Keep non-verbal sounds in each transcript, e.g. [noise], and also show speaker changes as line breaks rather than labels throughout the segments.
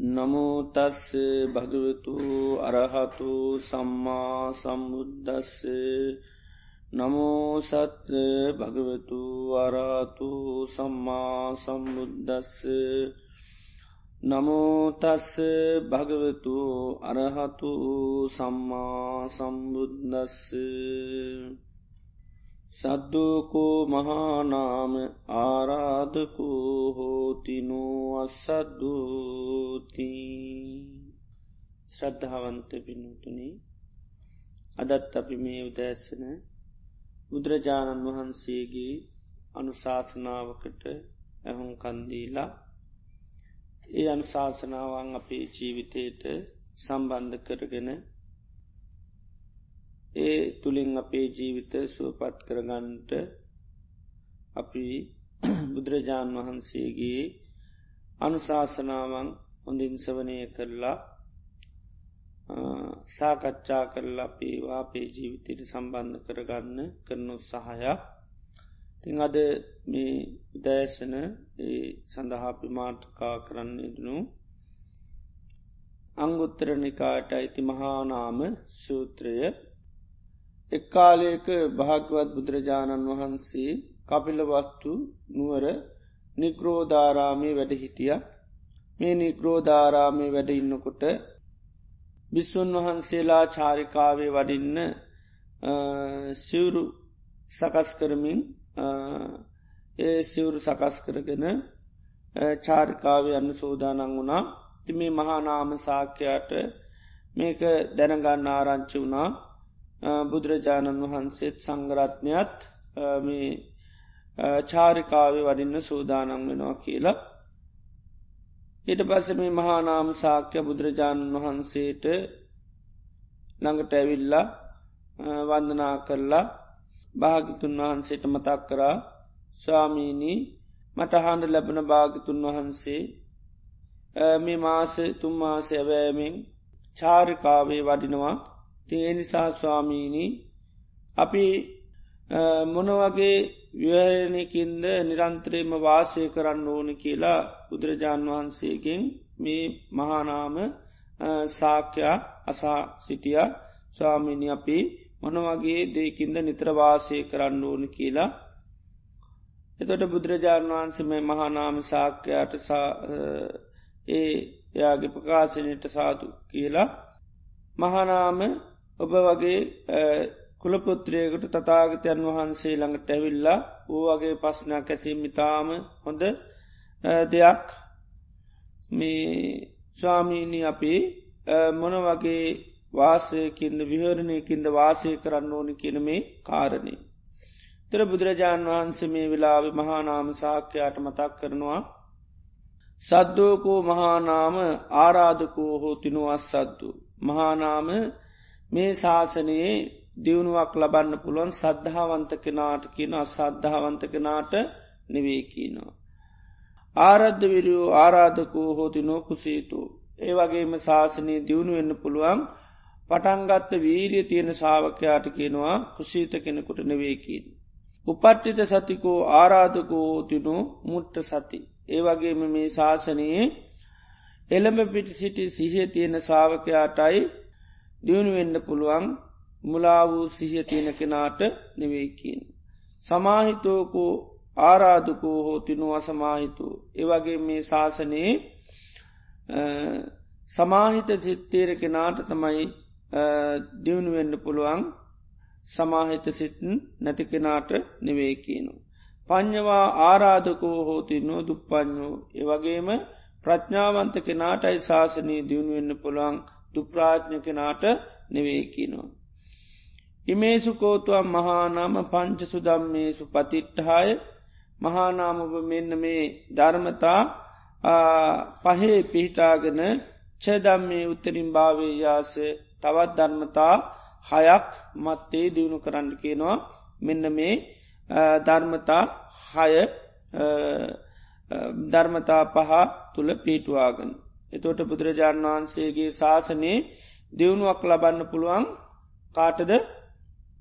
නමුතස්ස භගවතු අරහතු සම්මා සම්බුද්දස්ස. නමෝසත් භගවතු අරහතු සම්මා සම්බුද්දස්ස. නමෝතස්ස භගවතු අරහතු සම්මා සම්බුද්දස්ස. සද්දෝකෝ මහානාම ආරාධකෝ හෝතිනෝ අස්සද්දූති ශ්‍රද්ධාවන්ත පිනුතුනි අදත් අපි මේ උදැස්සන බුදුරජාණන් වහන්සේගේ අනුශාසනාවකට ඇහුම් කන්දීලා ඒ අනුශාසනාවන් අපේ ජීවිතයට සම්බන්ධ කරගෙන ඒ තුළින් අපේ ජීවිත සුවපත් කරගන්නට අපි බුදුරජාණන් වහන්සේගේ අනුශාසනාවන් හොඳින් සවනය කරලා සාකච්ඡා කරලා පේවා අපේ ජීවිතයට සම්බන්ධ කරගන්න කරනු සහයක් තිං අද මේ උදෑසන සඳහා පිමාටකා කරන්න ඉදනු අංගුත්තරනිකාට අයිති මහානාම සූත්‍රය එක්කාලයක භාගවත් බුදුරජාණන් වහන්සේ කපිලවස්තු නුවර නික්‍රෝධාරාමේ වැඩ හිටිය. මේ නික්‍රෝධාරාමේ වැඩ ඉන්නකොට බිස්සුන් වහන්සේලා චාරිකාවේ වඩින්න සිවුරු සකස් කරමින් ඒ සිවුරු සකස් කරගෙන චාරිකාවේ අන්න සෝදානං වුණා. ති මේ මහානාම සාක්‍යයට මේක දැනගන්න ආරංචි වුණා. බුදුරජාණන් වහන්සේත් සංගරත්නයත් මේ චාරිකාවේ වඩින්න සූදානන් වෙනවා කියලා. ඊට පස්ස මේ මහානාම සාක්‍ය බුදුරජාණන් වහන්සේට ළඟට ඇවිල්ලා වන්දනා කරලා භාගිතුන් වහන්සේට මතක් කරා ස්වාමීණී මටහාන්ඩ ලැබන භාගිතුන් වහන්සේ මේ මාස තුම්මාස ඇවෑමෙන් චාරිකාවේ වඩිනවා තිය නිසා ස්වාමීණී අපි මොනවගේ ව්‍යහරණයකින්ද නිරන්ත්‍රයම වාසය කරන්න ඕන කියලා බුදුරජාණන් වහන්සේගෙන් මේ මහානාම සාක්‍යයා අසා සිටිය. ස්වාමිනි අපි මොනවගේ දෙකින්ද නිත්‍රවාසය කරන්න ඕන කියලා. එතොට බුදුරජාණන් වහන්සේ මේ මහානාම සාක්‍යයට ඒ යාගේ ප්‍රකාශනයට සාතු කියලා. මහනාම ඔබ වගේ කුලපුත්‍රයකට තතාගතයන් වහන්සේ ළඟට ඇවිල්ලා ඌ වගේ පස්්නයක් ඇසීම ඉතාම හොඳ දෙයක් මේ ස්වාමීණි අපි මොන වගේ වාසයකින්ද විහරණයකින්ද වාසය කරන්න ඕනි කියන මේ කාරණය. තර බුදුරජාණන් වහන්සේ මේ වෙලාව මහානාම සාක්‍යයාට මතක් කරනවා සද්දෝකෝ මහානාම ආරාධකෝ හෝ තිනුවස් සද්දු. මහානාම මේ ශාසනයේ දියුණුවක් ලබන්න පුළුවන් සද්ධාවන්ත කෙනාට කියන අසද්ධාවන්ත කෙනාට නෙවේකීනවා. ආරද්ධ විරියෝ ආරාධකූ හෝති නෝකුසීතු. ඒ වගේම ශාසනයේ දියුණු වෙන්න පුළුවන් පටන්ගත්ත වීරිය තියෙන ශාවකයාට කියනවා කුසීත කෙනෙකුට නෙවේකීන්. උපට්ටිත සතිකෝ ආරාධකෝ හෝතිනු මුට්ට සති. ඒ වගේම මේ ශාසනයේ එළඹ පිටි සිටි සිහිය තියෙන සාාවකයාටයි දියුණුවෙන්න පුළුවන් මුලා වූ සිහිය තියෙන කෙනාට නෙවෙයිකින්. සමාහිතෝකෝ ආරාධකෝ හෝ තිනු අසමාහිතු. ඒවගේ මේ ශාසනයේ සමාහිත සිත්තේර කෙනාට තමයි දියුණුවෙන්න පුළුවන් සමාහිත සිටන් නැති කෙනාට නෙවේකීනු. පං්ඥවා ආරාධකෝ හෝතින්නෝ දුප්පඥෝ ඒවගේම ප්‍රඥාවන්ත කෙනාටයි ශාසනී දියුණුවෙන්න පුළොන් දුප්‍රාඥ කෙනාට නෙවේකිනවා. ඉමේසුකෝතුවම් මහානාම පංච සුදම්මේසු පතිට්ටහාය මහානාමභ මෙන්න මේ ධර්මතා පහේ පිහිටාගෙන චදම්මේ උත්තරින් භාවයාස තවත් ධර්මතා හයක් මත්තේ දියුණු කරන්න කියනවා මෙන්න මේ ධර්මතා හය ධර්මතා පහ තුළ පීටුවාගන. එතෝට බුදුරජාණන් වහන්සේගේ ශාසනයේ දියුණුවක් ලබන්න පුළුවන් කාටද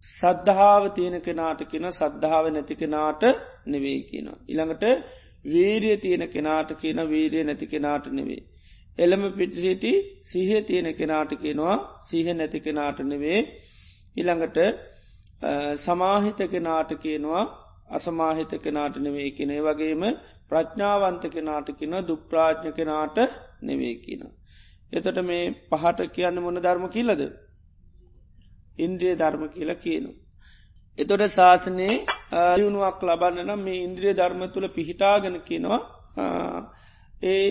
සද්ධාව තියෙන කෙනාට කියෙන සද්ධාව නැති කෙනාට නෙවේ කියන. ඉළඟට වීරිය තියෙන කෙනාට කියන වීරිය නැති කෙනාට නෙවේ. එළම පිටිසිටි සිහ තියෙන කෙනාට කෙනවා සිහ නැති කෙනාට නෙවේ ඉළඟට සමාහිත කෙනාට කියනවා අසමාහිත කෙනාට නෙවේ කෙනේ වගේම ප්‍රඥාවන්ත කෙනාට කියන දුප්‍රාඥ කෙනාට නෙවේ කියන. එතට මේ පහට කියන්න මොන ධර්ම කියලද. ඉන්ද්‍රිය ධර්ම කියලා කියනු. එතොට ශාසනයේ දියුණුවක් ලබන්න නම් මේ ඉන්ද්‍රිය ධර්ම තුළ පිහිටාගෙන කියනවා ඒ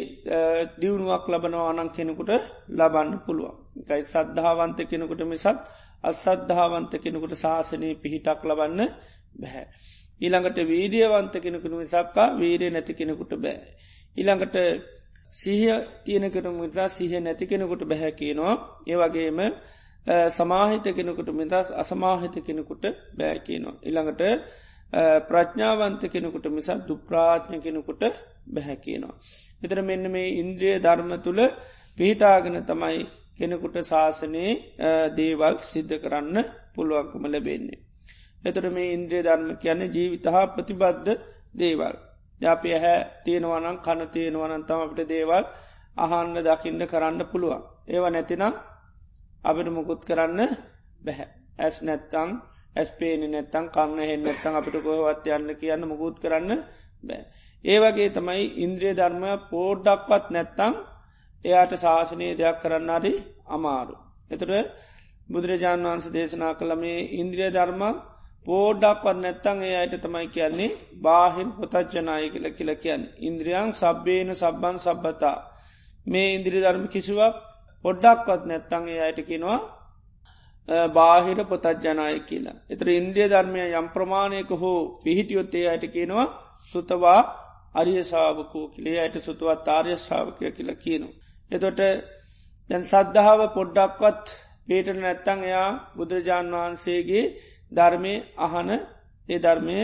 දියුණුවක් ලබනවා අනන් කෙනෙකුට ලබන්න පුළුවන්. එකයි සද්ධාවන්ත කෙනෙකුට මිසත් අසද්ධාවන්ත කෙනෙකුට ශාසනය පිහිටක් ලබන්න බැහැ. ඊළඟට වීඩියවන්ත කෙනෙකුණු විසක්කා වීරය නැති කෙනෙකුට බෑ. ඊළඟට සිහිය තියෙනකට මිසා සිහ නැති කෙනෙකුට බැහැ කියනවා ඒවගේම සමාහිත කෙනෙකුට මිදස් අසමාහිත කෙනෙකුට බෑ කියනවා. ඉළඟට ප්‍රඥාවන්ත කෙනෙකුට මිසා දුප්‍රාඥ කෙනෙකුට බැහැ කියනවා. එතර මෙන්න මේ ඉන්ද්‍රිය ධර්ම තුළ පිහිටාගෙන තමයි කෙනෙකුට ශාසනයේ දේවල් සිද්ධ කරන්න පුළුවන්කම ලැබෙන්නේ. එතට මේ ඉන්ද්‍රිය ධර්ම කියන්න ජීවිත හා ප්‍රතිබද්ධ දේවල්. ජාපය හැ තියෙනවනම් කණ තියෙනවනන්තම අපට දේවල් අහන්න දකින්න කරන්න පුළුවන්. ඒව නැතිනම් අපිට මුකුත් කරන්න බැහැ. ඇස් නැත්තං ඇස් පේනි නැත්තං කන්න හෙන් නැත්තං අපිට කොහවත් යන්න කියන්න මුකුත් කරන්න බෑ. ඒවගේ තමයි ඉන්ද්‍රිය ධර්ම පෝඩ්ඩක්වත් නැත්තං එයාට ශාසනය දෙයක් කරන්න හරි අමාරු. එතට බුදුරජාණන් වහන්ස දේශනා කළ මේ ඉන්ද්‍රිය ධර්මක් පෝඩ්ඩක්වත් නැත්තං ඒ අයට තමයි කියන්නේ බාහින් පොතච්චනාය කියල කියල කියන්න. ඉන්ද්‍රියන් සබ්බේන සබ්බන් සබ්බතා. මේ ඉන්ද්‍රි ධර්ම කිසිවක් පොඩ්ඩක්වත් නැත්තං ඒ අයට කිනවා බාහිර පොතජ්ජනාය කියලා. එතර ඉන්දිය ධර්මය යම් ප්‍රමාණයක හෝ පිහිටියොත්තේ අයට කියනවා සුතවා අරිය ශාවකෝ කිලේ අයට සුතුවත් ආර්ය ශාවකය කියලා කියනු. එතොට දැන් සද්ධාව පොඩ්ඩක්වත් පේට නැත්තං එයා බුදුරජාණන් වහන්සේගේ ධර්මය අහන ඒ ධර්මය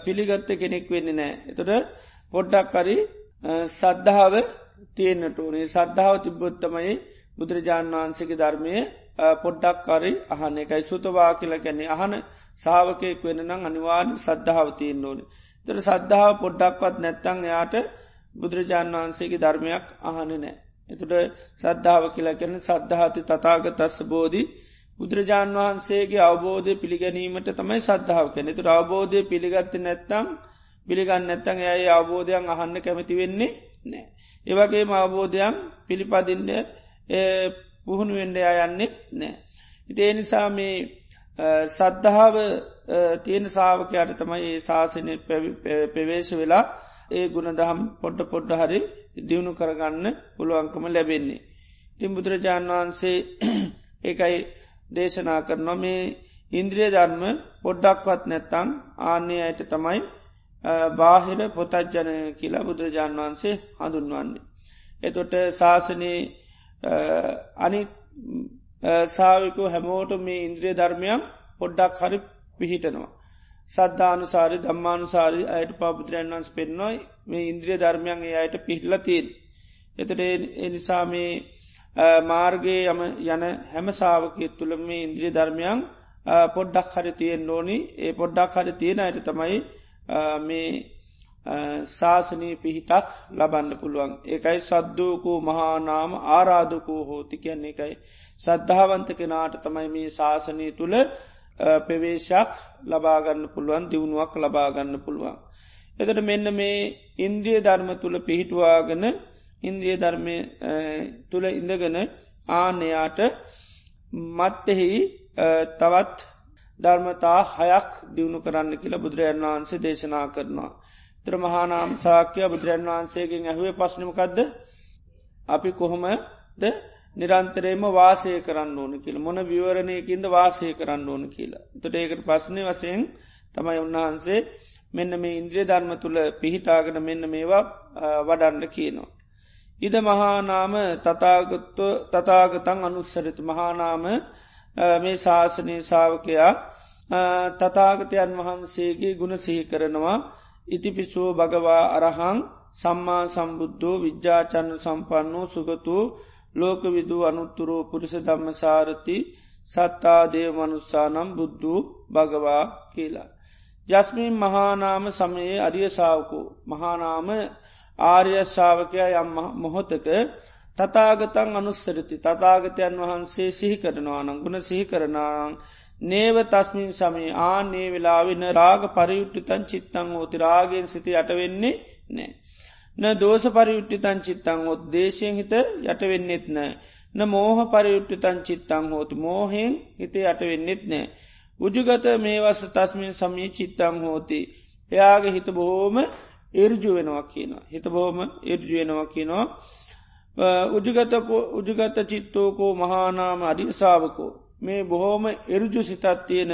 පිළිගත්ත කෙනෙක් වෙන්න නෑ. එතොට පොඩ්ඩක් කරි සද්ධාව තියෙන්න්නට ඕනේ සද්ධාව තිබ්බොත්තමයි බුදුරජාණන් වහන්සේගේ ධර්මය පොඩ්ඩක් කරි අහන එකයි සුතවා කියල ගැන්නේ අහන සාාවකයෙක් වෙන නම් අනිවාර්ය සද්ධාව තියෙන් ඕනේ. තර සද්ධාව පොඩ්ඩක්වත් නැත්තං එයාට බුදුරජාණන් වහන්සේගේ ධර්මයක් අහන නෑ. එතුට සද්ධාව කියලා කැන සද්ධාති තතාග තස්ස බෝධී බුදුරජාණන් වහන්සේගේ අවබෝධය පිළිගැනීමට තමයි සද්ධාව කෙනෙ තු අවබෝධය පිළිගත්ත නැත්තම් පිළිගන්න නැත්තන් ඇයි අවබෝධයන් අහන්න කැමති වෙන්නේ නෑ. ඒවගේ අවබෝධයන් පිළිපදින්ට පුහුණු වෙන්ඩ යන්නෙත් නෑ. ඉතිේ නිසා මේ සද්ධාව තියෙන සාාවකයට තමයි ඒ ශාසනය පෙවේශ වෙලා ඒ ගුණ දහම් පොඩ්ඩ පොඩ්ඩ හරි දියුණු කරගන්න පුළුවන්කම ලැබෙන්නේ. තින් බුදුරජාණන් වහන්සේ [clears throat] ඒකයි දේශනා කරනවා මේ ඉන්ද්‍රිය ධර්ම පොඩ්ඩක්වත් නැත්තං ආන්නේ අයට තමයි බාහිර පොතජ්ජනය කියලා බුදුරජාණන් වහන්සේ හඳුන්වන්නේ. එතොට ශාසනයේ අනි සාවිකු හැමෝට මේ ඉන්ද්‍රිය ධර්මයක් පොඩ්ඩක් හරි පිහිටනවා. සද්ධානුසාරි දම්මානුසාරි අයට පාපුත්‍රයන් වන්ස් පෙන්න්නොයි මේ ඉන්ද්‍රිය ධර්මයන් ඒ අයට පිහිල්ලතින්. එතට එනිසා මේ මාර්ගයේ යම යන හැම සාාවකයත් තුළ මේ ඉන්ද්‍රිය ධර්මයන් පොඩ්ඩක් හරි තියෙන් ඕනි. ඒ පොඩ්ඩක් හරි තියෙන අයට තමයි මේ ශාසනී පිහිටක් ලබන්න පුළුවන්. ඒකයි සද්දූකූ මහානාම ආරාධකූ හෝති කියන්නේ එකයි සද්ධාවන්ත කෙනාට තමයි මේ ශාසනය තුළ පෙවේශක් ලබාගන්න පුළුවන් දියුණුවක් ලබාගන්න පුළුවන්. එතට මෙන්න මේ ඉන්ද්‍රිය ධර්ම තුළ පිහිටවාගෙන ඉන්ද්‍රිය ධර්මය තුළ ඉඳගෙන ආනයාට මත්තෙහි තවත් ධර්මතා හයක් දියුණු කරන්න කියලා බුදුරජන් වහන්සේ දේශනා කරනවා. ත්‍ර මහානාම් සාක්‍යය බුදුරන් වහන්සේගෙන් ඇහුවේ පශ්නමකක්ද අපි කොහොමද නිරන්තරේම වාසය කරන්න ඕන කියල මොන විවරණයකින්ද වාසය කරන්න ඕන කියලා. තොට ඒකට පස්්නය වසයෙන් තමයි උන්වහන්සේ මෙන්න මේ ඉන්ද්‍රිය ධර්ම තුළ පිහිටාගෙන මෙන්න මේවා වඩන්න කියනවා. ඉද මහානාම තතාගතන් අනුස්සරිත. මහානාම මේ ශාසනය සාාවකයා තතාගතයන් වහන්සේගේ ගුණ සිහි කරනවා. ඉතිපිසෝ භගවා අරහං සම්මා සම්බුද්ධෝ විද්‍යාචන්න සම්පන්නෝ සුගතු ලෝකවිදූ අනුත්තුරෝ පුරිස ධම්ම සාරති සත්තා දේවමනුස්සානම් බුද්ධූ භගවා කියලා. යස්මින් මහානාම සමයේ අරිය සාාවකෝ මහානාම ආර්ය ශාවකයා යම් මොහොතක තතාගතන් අනුස්සරති තතාගතයන් වහන්සේ සිහි කරනවා නම් ගුණ සිහි කරනාං නේව තස්මින් සමේ ආනේ වෙලාවෙන රාග පරියුට්ටිතන් චිත්තං ෝති රාගෙන් සිති යටවෙන්නේ නෑ. න දෝස පරියුට්ටිතන් චිත්තං ොත් දේශයෙන් හිත යටවෙන්නෙත් නෑ. න මෝහ පරියුට්ටිතන් චිත්තං හෝති මෝහෙන් හිත යටවෙන්නෙත් නෑ. උජුගත මේ වස තස්මින් සමී චිත්තං හෝති. එයාගේ හිත බොහෝම ඉර්ජු වෙනවා කියනවා. හිත බොහෝම ඉර්ජු වෙනවා කියනවා. උජගතකෝ උජගත චිත්තෝකෝ මහානාම අධිසාාවකෝ මේ බොහෝම එරුජු සිතත් තියෙන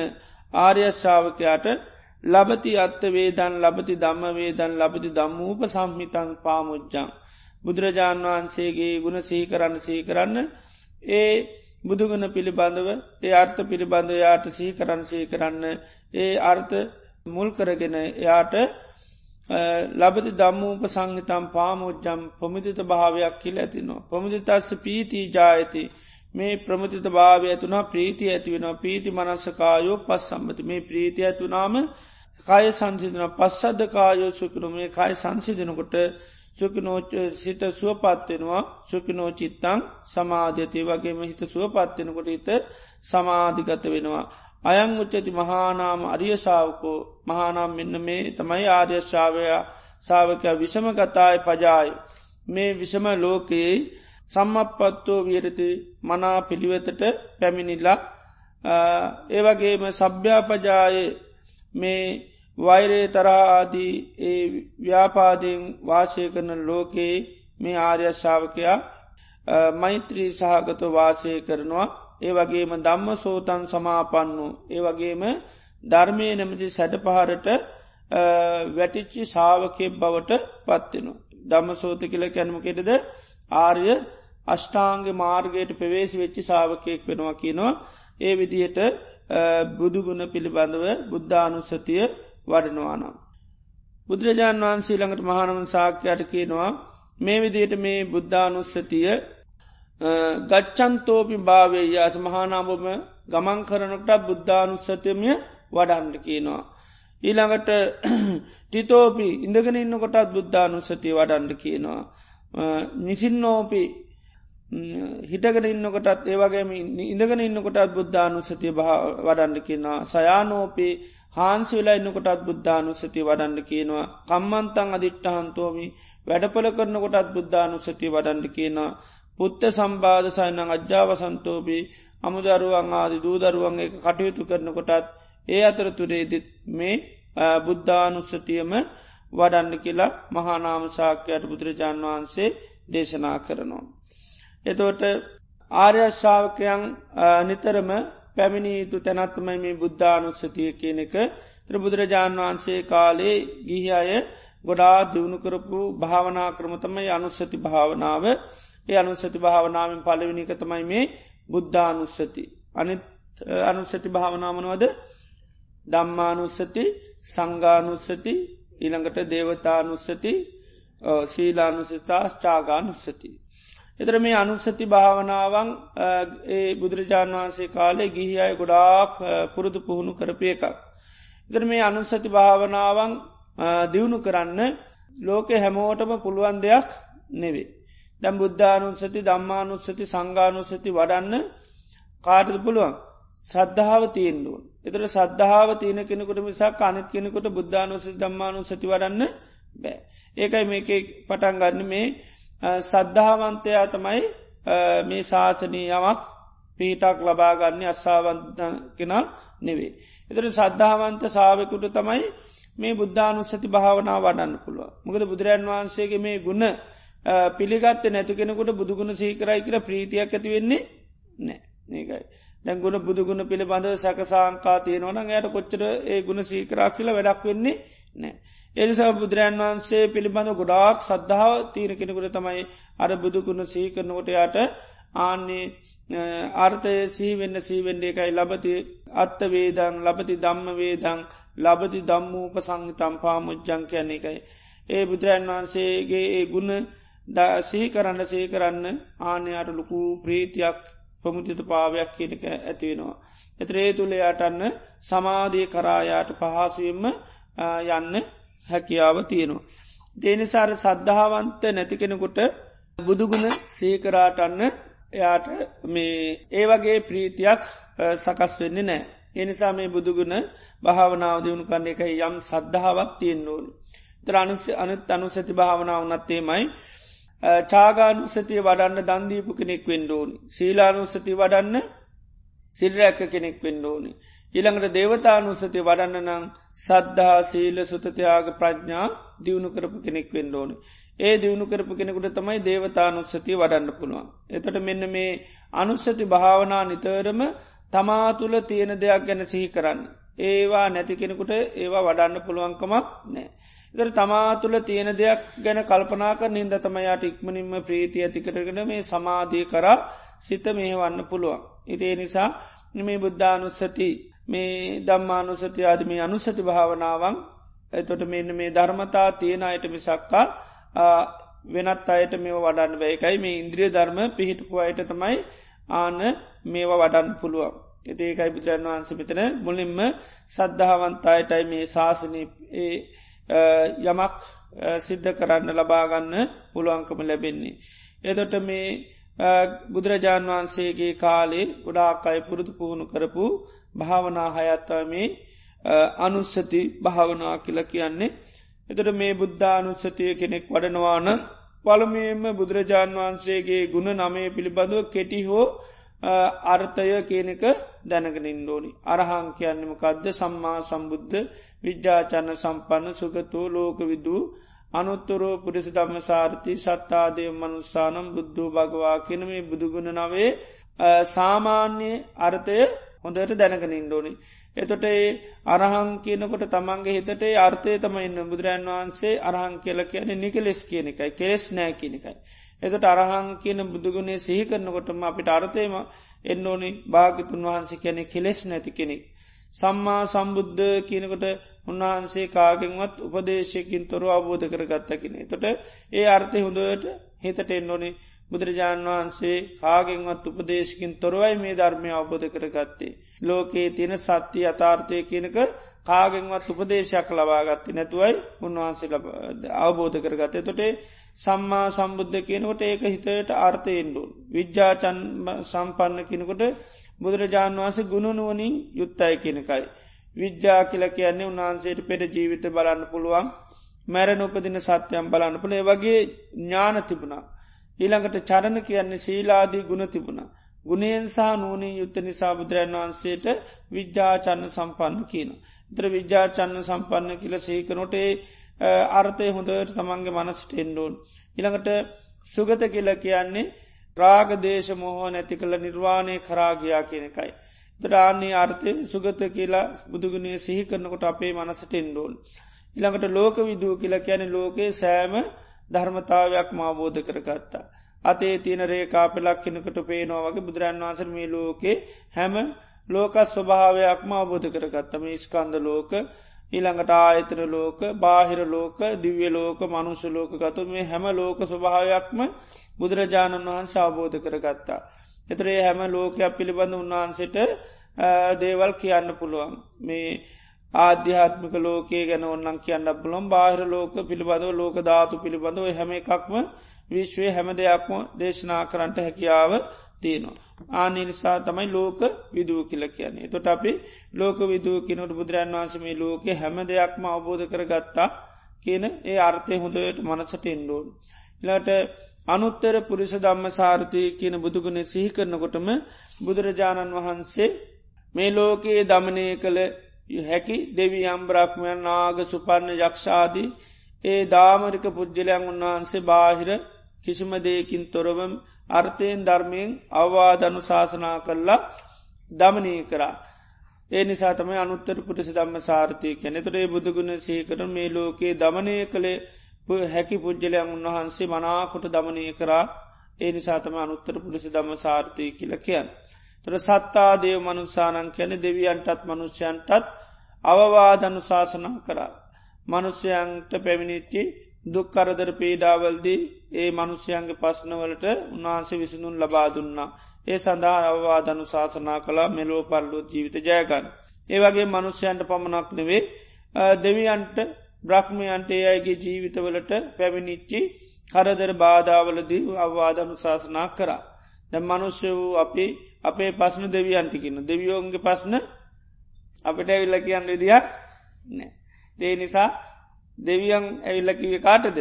ආර්යශ්ාවකයාට ලබති අත්ත වේදන් ලබති දම්ම වේදන් ලබති දම්මූප සම්හිතන් පාමුද්ජං. බුදුරජාණන් වහන්සේගේ ගුණ සීකරන්න සීකරන්න ඒ බුදුගුණ පිළිබඳව ඒ අර්ථ පිළිබඳව යාට සීකරන්න සීකරන්න ඒ අර්ථ මුල් කරගෙන එයාට ලබති දම්මූප සංහිතම් පාමුද්ජම් පොමිතිත භාවයක් කියල ඇතිනවා. පොමිතිතස්ස පීතිී ජායති. මේ ප්‍රමතිත භාවය ඇතුනා ප්‍රීතිය ඇතිවෙනවා. පීති මනස්සකායෝ පස් සම්බති මේ ප්‍රීතිය ඇතුනාම කය සංසිදන පස්සද්ධකායෝ සුකරු මේ කයි සංසිදනකොට සුකනෝච සිත සුවපත්වෙනවා සුකනෝ චිත්තං සමාධ්‍යතය වගේම හිත සුවපත්වෙනකොට හිත සමාධිගත වෙනවා. අයං උච්චති මහානාම අරියසාාවකෝ මහානම් මෙන්න මේ තමයි ආර්යශ්ාවයා සාාවකයා විෂම ගතාය පජාය. මේ විෂම ලෝකයේ සම්මපත්තෝ වියරති මනා පිළිවෙතට පැමිණිල්ලා ඒවගේම සභ්‍යාපජාය මේ වෛරේ තරාදී ඒ ව්‍යාපාදයෙන් වාසය කරන ලෝකයේ මේ ආර්යශ්ාවකයා මෛත්‍රී සහගත වාසය කරනවා. ඒ වගේම දම්ම සෝතන් සමාපන්නු ඒ වගේම ධර්මය නැමති සැඩ පහරට වැටිච්චි සාාවකය බවට පත්වෙනු. දම්ම සෝත කියල කැනමකෙටද ආර්ය අෂ්ඨාංග මාර්ගයට පෙවේසි වෙච්චි සාාවකයෙක් වෙනවා කියනවා ඒ විදිහට බුදුගුණ පිළිබඳව බුද්ධානුස්සතිය වඩනවානම්. බුදුරජාණන් වහන්සේ ළඟට මහනම සාක්‍යයට කියනවා මේ විදියට මේ බුද්ධානුස්සතිය ගච්චන්තෝපි භාවය යාස මහානාබම ගමන් කරනට බුද්ධානුස්සතයමය වඩන්ඩ කියනවා. ඊළඟට ටිතෝපි ඉඳගෙන ඉන්න කොටත් බුද්ධානුස්සතිය වඩන්ඩ කියනවා. නිසින්නෝපි හිටගෙන ඉන්නකොටත් ඒවගේම ඉඳගෙන ඉන්නකොටත් බුද්ධානුස්සතිය වඩන්න කියනවා සයානෝපේ හාන්සි වෙලා ඉන්නකොටත් බුද්ධානුස්සතිය වඩන්න කියනවා කම්මන්තං අධිට්ටහන්තෝමි වැඩපල කරන කොටත් බුද්ධානුස්සතිය වඩන්ඩ කියනවා පුත්ත සම්බාධ සයනං අජ්‍යාවසන්තෝපී අමුදරුවන් ආදි දූදරුවන් එක කටයුතු කරන කොටත් ඒ අතරතුරේදිත් මේ බුද්ධානුස්සතියම වඩන්න කියලා මහානාම සාක්‍යයට බුදුරජාණන් වහන්සේ දේශනා කරනවා. එතෝට ආර්යශ්ාවකයන් නිතරම පැමිණියතු තැනත්තුමයි මේ බුද්ධානුස්සතිය කියන එක ත්‍ර බුදුරජාණන් වහන්සේ කාලේ ගිහි අය ගොඩා දියුණු කරපු භාවනා ක්‍රමතමයි අනුස්සති භාවනාව ඒ අනුස්සති භාවනාවෙන් පලවිනික තමයි මේ බුද්ධානුස්සති අනිත් අනුස්සති භාවනාමනවද දම්මානුස්සති සංගානුස්සති ඊළඟට දේවතානුස්සති ශීලානුසතා ශ්චාගානුස්සති. එතර මේ අනුස්සති භාවනාවන් ඒ බුදුරජාණන් වහන්සේ කාලේ ගිහි අය ගොඩාක් පුරුදු පුහුණු කරපය එකක්. එතර මේ අනුස්සති භාවනාවන් දියුණු කරන්න ලෝකෙ හැමෝටම පුළුවන් දෙයක් නෙවේ. දැම් බුද්ධානුස්සති දම්මානුස්සති සංගානුස්සති වඩන්න කාටද පුළුවන් ශ්‍රද්ධාව තියෙන්ඩුවන්. එතර සද්ධාව තියන කෙනෙකුට මිසක් අනිත් කෙනෙකුට බුද්ධානුසති දම්මානුසති වඩන්න බෑ. ඒකයි මේක පටන් ගන්න මේ සද්ධාවන්තයා තමයි මේ ශාසනී යමක් පීටක් ලබාගන්න අස්සාවන්ත කෙන නෙවේ. එතර සද්ධාවන්ත සාාවකුට තමයි මේ බුද්ධානුස්සති භාවනා වඩන්න පුළුව. මොකද බුදුරන් වහන්සේගේ මේ ගුණ පිළිගත්ත නැතු කෙනෙකුට බුදුගුණ සීකරයි කර ප්‍රීතියක් ඇති වෙන්නේ නෑ ඒකයි. දැන් ගුණ බුදුගුණ පිළිබඳව සැකසාංකා තියෙනවන යට කොච්චර ඒ ගුණ සීකරා කියල වැඩක් වෙන්නේ නෑ. එනිසා බුදුරන් වහන්සේ පිළිබඳ ගොඩාක් සද්ධාව තීර කෙනෙකුට තමයි අර බුදුගුණ සීකරනකොට යට ආන්නේ අර්ථය සීවෙන්න සීවෙන්ඩේ එකයි ලබති අත්ත වේදං ලබති දම්ම වේදං ලබති දම්මූප සංහිතම් පාමුද්ජං කියන්නේ එකයි. ඒ බුදුරන් වහන්සේගේ ඒ ගුණ සිහි කරන්න සහි කරන්න ආනයාට ලොකු ප්‍රීතියක් ප්‍රමුතිත පාවයක් කියනක ඇතිවෙනවා. එතරේ තුළේ යටන්න සමාධිය කරායාට පහසුවෙන්ම යන්න හැකියාව තියෙනවා. දේනිසාර සද්ධාවන්ත නැති කෙනෙකුට බුදුගුණ සීකරාටන්න එයාට මේ ඒ වගේ ප්‍රීතියක් සකස් වෙන්නේ නෑ. එනිසා මේ බුදුගුණ භාවනාව දියුණු කන්න එක යම් සද්ධාවක් තියෙන් ඕනු. තර අනුස අනුත් අනුසති භාවනාව නත්තේමයි චාගානුසතිය වඩන්න දන්දීපු කෙනෙක් වෙන්ඩෝනි. සීලානුසති වඩන්න සිල්රැක්ක කෙනෙක් වෙන්ඩෝනි. ඊළඟට දේවතානුසති වඩන්න නං සද්ධහා සීල සුතතියාග ප්‍රඥා දියුණු කරපු කෙනෙක් වෙන්ඩෝනි. ඒ දියුණු කරපු කෙනෙකුට තමයි දේවතානුත්සතිය වඩන්න පුළුවන්. එතට මෙන්න මේ අනුස්සති භාවනා නිතරම තමා තුළ තියෙන දෙයක් ගැන සිහි කරන්න. ඒවා නැති කෙනෙකුට ඒවා වඩන්න පුළුවන්කමක් නෑ. ඉදර තමා තුළ තියෙන දෙයක් ගැන කල්පනාක නින්ද තමයාට ඉක්මනින්ම ප්‍රීතිය ඇතිකරගෙන මේ සමාධී කරා සිත මේ වන්න පුළුවන්. ඉතිේ නිසා මේ බුද්ධානුස්සති මේ දම්මානුසති ආදමේ අනුසති භාවනාවන් එතොට මෙන්න මේ ධර්මතා තියෙන අයට මිසක්කා වෙනත් අයට මේ වඩන්න බැයිකයි මේ ඉන්ද්‍රිය ධර්ම පිහිටපු අයට තමයි ආන මේවා වඩන්න පුළුවන්. ඒකයි බුදුරන් වහන්ස පිතන මුලින්ම සද්ධාවන්තායටයි මේ ශාසනය යමක් සිද්ධ කරන්න ලබාගන්න පුළුවන්කම ලැබෙන්නේ. එදොට මේ බුදුරජාණන් වහන්සේගේ කාලේ ගොඩාක් අයි පුරුදු පුහුණු කරපු භාවනා හයත්තාමේ අනුස්සති භාවනා කියල කියන්නේ. එතට මේ බුද්ධානුස්සතිය කෙනෙක් වඩනවාන පළමේම බුදුරජාණන් වහන්සේගේ ගුණ නමේ පිළිබඳව කෙටි හෝ අර්ථය කියනක දැනගෙනින් ඕනි. අරහං කියන්නම කදද සම්මා සම්බුද්ධ විද්‍යාචන්න සම්පන්න සුගතෝ ලෝක විදූ අනුත්තරෝ පුරිසි ධම්ම සාර්ථි සත්තාදය මනුස්සානම් බුද්ධූ භගවා කියන මේ බුදුගුණ නවේ සාමාන්‍ය අර්ථය හොඳට දැනගනින් ඕනි. එතොට ඒ අරහං කියනකොට තමන්ගේ හිතට අර්ථය තම ඉන්න බුදුරන් වහන්සේ අරහං කියල කියන නිකලෙස් කියන එකයි කෙස් නෑ කියනකයි. එතට අරහං කියන බුදුගුණේ සිහි කරනකොටම අපිට අර්ථයම එන්න ඕනි භාගිතුන් වහන්සේ කියනෙ කෙලෙස් නැති කෙනෙක්. සම්මා සම්බුද්ධ කියනකොට උන්වහන්සේ කාගෙන්වත් උපදේශයකින් තොර අවබෝධ කරගත්ත කෙනෙ. තොට ඒ අර්ථය හොඳට හිතට එන්න ඕනේ බුදුරජාණන් වහන්සේ කාගෙන්වත් උපදේශකින් තොරවයි මේ ධර්මය අවබෝධ කරගත්තේ. ලෝකයේ තියෙන සත්‍යය අතාර්ථය කියනක කාගෙන්වත් උපදේශයක් ලබාගත්ති නැතුවයි උන්වහන්සේ අවබෝධ කරගත්තේ තොටේ සම්මා සම්බුද්ධ කියනකොට ඒක හිතයට අර්ථයෙන්ඩුන්. විද්‍යාචන් සම්පන්න කෙනකොට බුදුරජාණන් වහන්සේ ගුණනුවනින් යුත්තයි කෙනකයි. විද්‍යා කියල කියන්නේ උන්වහන්සේට පෙර ජීවිත බලන්න පුළුවන් මැරණ උපදින සත්‍යයම් බලන්න පුළේ වගේ ඥාන තිබුණා. ඊළඟට චරණ කියන්නේ සීලාදී ගුණ තිබුණ. ගුණයෙන් සහ නූනී යුත්ත නිසා බුදුරන් වහන්සේට විද්‍යාචන්න සම්පන්න කියන. ත්‍ර විද්‍යාචන්න සම්පන්න කියල සේකනොටේ අර්ථය හොඳට තමන්ගේ මනස්ට එන්ඩෝන්. ඉළඟට සුගත කියල කියන්නේ රාග දේශ මොහෝ නැති කළ නිර්වාණය කරාගයා කියනකයි. ත්‍රාන්නේ අර්ථය සුගත කියලා බුදුගුණේ සිහි කරනකොට අපේ මනසට එන්ඩෝන්. ඉළඟට ලෝක විදූ කියලා කියන ලෝකයේ සෑම ධර්මතාවයක් මාබෝධ කරගත්තා. අතේ තියන රේකා පෙලක් කෙනකට පේනවා වගේ බුදුරන් වන්සර මේ ලෝකේ හැම ලෝකස් ස්වභාවයක්ම අබෝධ කරගත්තම ස්කන්ද ලෝක ඊළඟට ආයතන ලෝක බාහිර ලෝක දිව්‍ය ලෝක මනුෂ ලෝක ගතු මේ හැම ලෝක ස්වභාවයක්ම බුදුරජාණන් වහන්ස අවබෝධ කරගත්තා. එතරේ හැම ලෝකයක් පිළිබඳ උන්වහන්සට දේවල් කියන්න පුළුවන් මේ ආධ්‍යාත්මික ලෝකයේ ගැන ඔන්නන් කියන්න පුළොම් බාහිර ලෝක පිළිබඳව ලෝක ධාතු පිළිබඳව හැම එකක්ම විශ්වය හැම දෙයක්ම දේශනා කරන්නට හැකියාව තියනවා. ආනිනිසා තමයි ලෝක විදූ කියල කියන්නේ. තොට අපි ලෝක විදූ කිනට බුදුරන් වන්සමේ ලෝක හැම දෙයක්ම අවබෝධ කරගත්තා කියන ඒ අර්ථය හොඳට මනසට එන්ඩෝන්. ඉලාට අනුත්තර පුරිස ධම්ම සාර්ථය කියන බුදුගුණ සිහි කරනකොටම බුදුරජාණන් වහන්සේ මේ ලෝකයේ දමනය කළ හැකි දෙවියම් බ්‍රහ්මයන් නාග සුපන්න යක්ෂාදී ඒ දාමරික පුද්ගලයන් උන්වහන්සේ බාහිර කිසිම දෙයකින් තොරවම් අර්ථයෙන් ධර්මයෙන් අවවාදනු ශාසනා කරලා දමනී කරා. ඒ නිසාතම අනුත්තර පුටසි දම්ම සාර්ථය කැනෙ තුරේ බුදුගුණ සේකර මේ ලෝකයේ දමනය කළේ හැකි පුද්ගලයන් උන්වහන්සේ මනාකොට දමනය කරා ඒ නිසාතම අනුත්තර පුටසි දම්ම සාර්ථය කියල කියන්න. තොර සත්තා දේව මනුසානන් කැන දෙවියන්ටත් මනුෂ්‍යයන්ටත් අවවාදනු ශාසනා කරා. මනුෂ්‍යයන්ට පැමිණිච්චි දුක්කරදර පීඩාවල්දී ඒ මනුෂ්‍යයන්ගේ පස්නවලට උන්වහන්සේ විසිඳුන් ලබා දුන්නා. ඒ සඳහා අවවාදනු ශාසනා කලා මෙලෝ පල්ලු ජීවිත ජයගන්න. ඒවගේ මනුෂ්‍යයන්ට පමණක් නෙවේ දෙවියන්ට බ්‍රහ්මයන්ට ඒ අයගේ ජීවිතවලට පැමිණිච්චි කරදර බාධාවලදී අවවාදම ශාසනා කරා. දැ මනුෂ්‍ය වූ අපි අපේ පස්න දෙවියන්ටිකින්න දෙවියෝන්ගේ පස්න අපට ඇවිල්ල කියන්න විදියක් නෑ. දේ නිසා දෙවියන් ඇවිල්ලකිවේ කාටද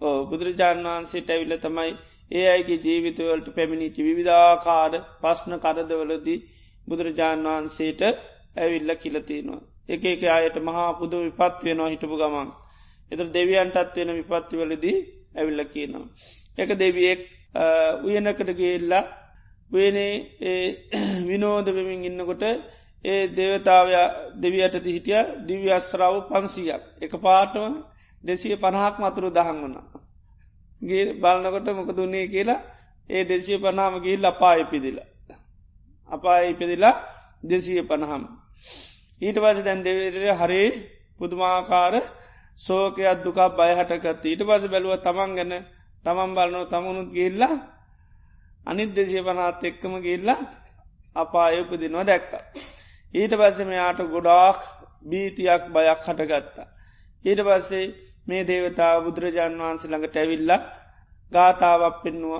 ඕ බුදුරජාණන් වහන්සේට ඇවිල්ල තමයි ඒ අයිගේ ජීවිතවලට පැමිණිචි විවිධාකාර පස්්න කරදවලදී බුදුරජාණන් වහන්සේට ඇවිල්ල කියලතිනවා. එක එක අයට මහා පුද විපත් වෙනවා හිටපු ගමන්. එත දෙවියන්ටත් වෙන විපත්තිවලදී ඇවිල්ල කියනවා. එක දෙවියෙක් උයනකට ගේල්ලා වනේ [clears throat] විනෝදවමින් ඉන්නකොට ඒ දේවතාවය දෙවියට හිටිය දිව්‍ය අස්්‍රාව පන්සියක් එක පාටම දෙසිය පණහක් මතුරු දහන් වුණා. ගේ බලන්නකොට මොක දුන්නේ කියලා ඒ දෙසිය පනාම ගිල් අපා ඉපිදිල. අපා ඉපදිලා දෙසිය පණහම්. ඊට පස දැන් දෙවරය හරි පුදුමාකාර සෝකයක් දුකක් බයහටකත් ඊට පස බැලුව තමන් ගැන තමන් බලනො තමුණුත් ගිල්ලා අනිත් දෙශය පනාත් එක්කම ගිල්ලා අපා යපදිනවා දැක්ක. ඊට පස්සේ මෙයාට ගොඩාක් බීතියක් බයක් හටගත්තා. ඊට පස්සේ මේ දේවතාව බුදුරජාන් වහන්සේ ළඟට ඇවිල්ලා ගාථාවක් පෙන්නුව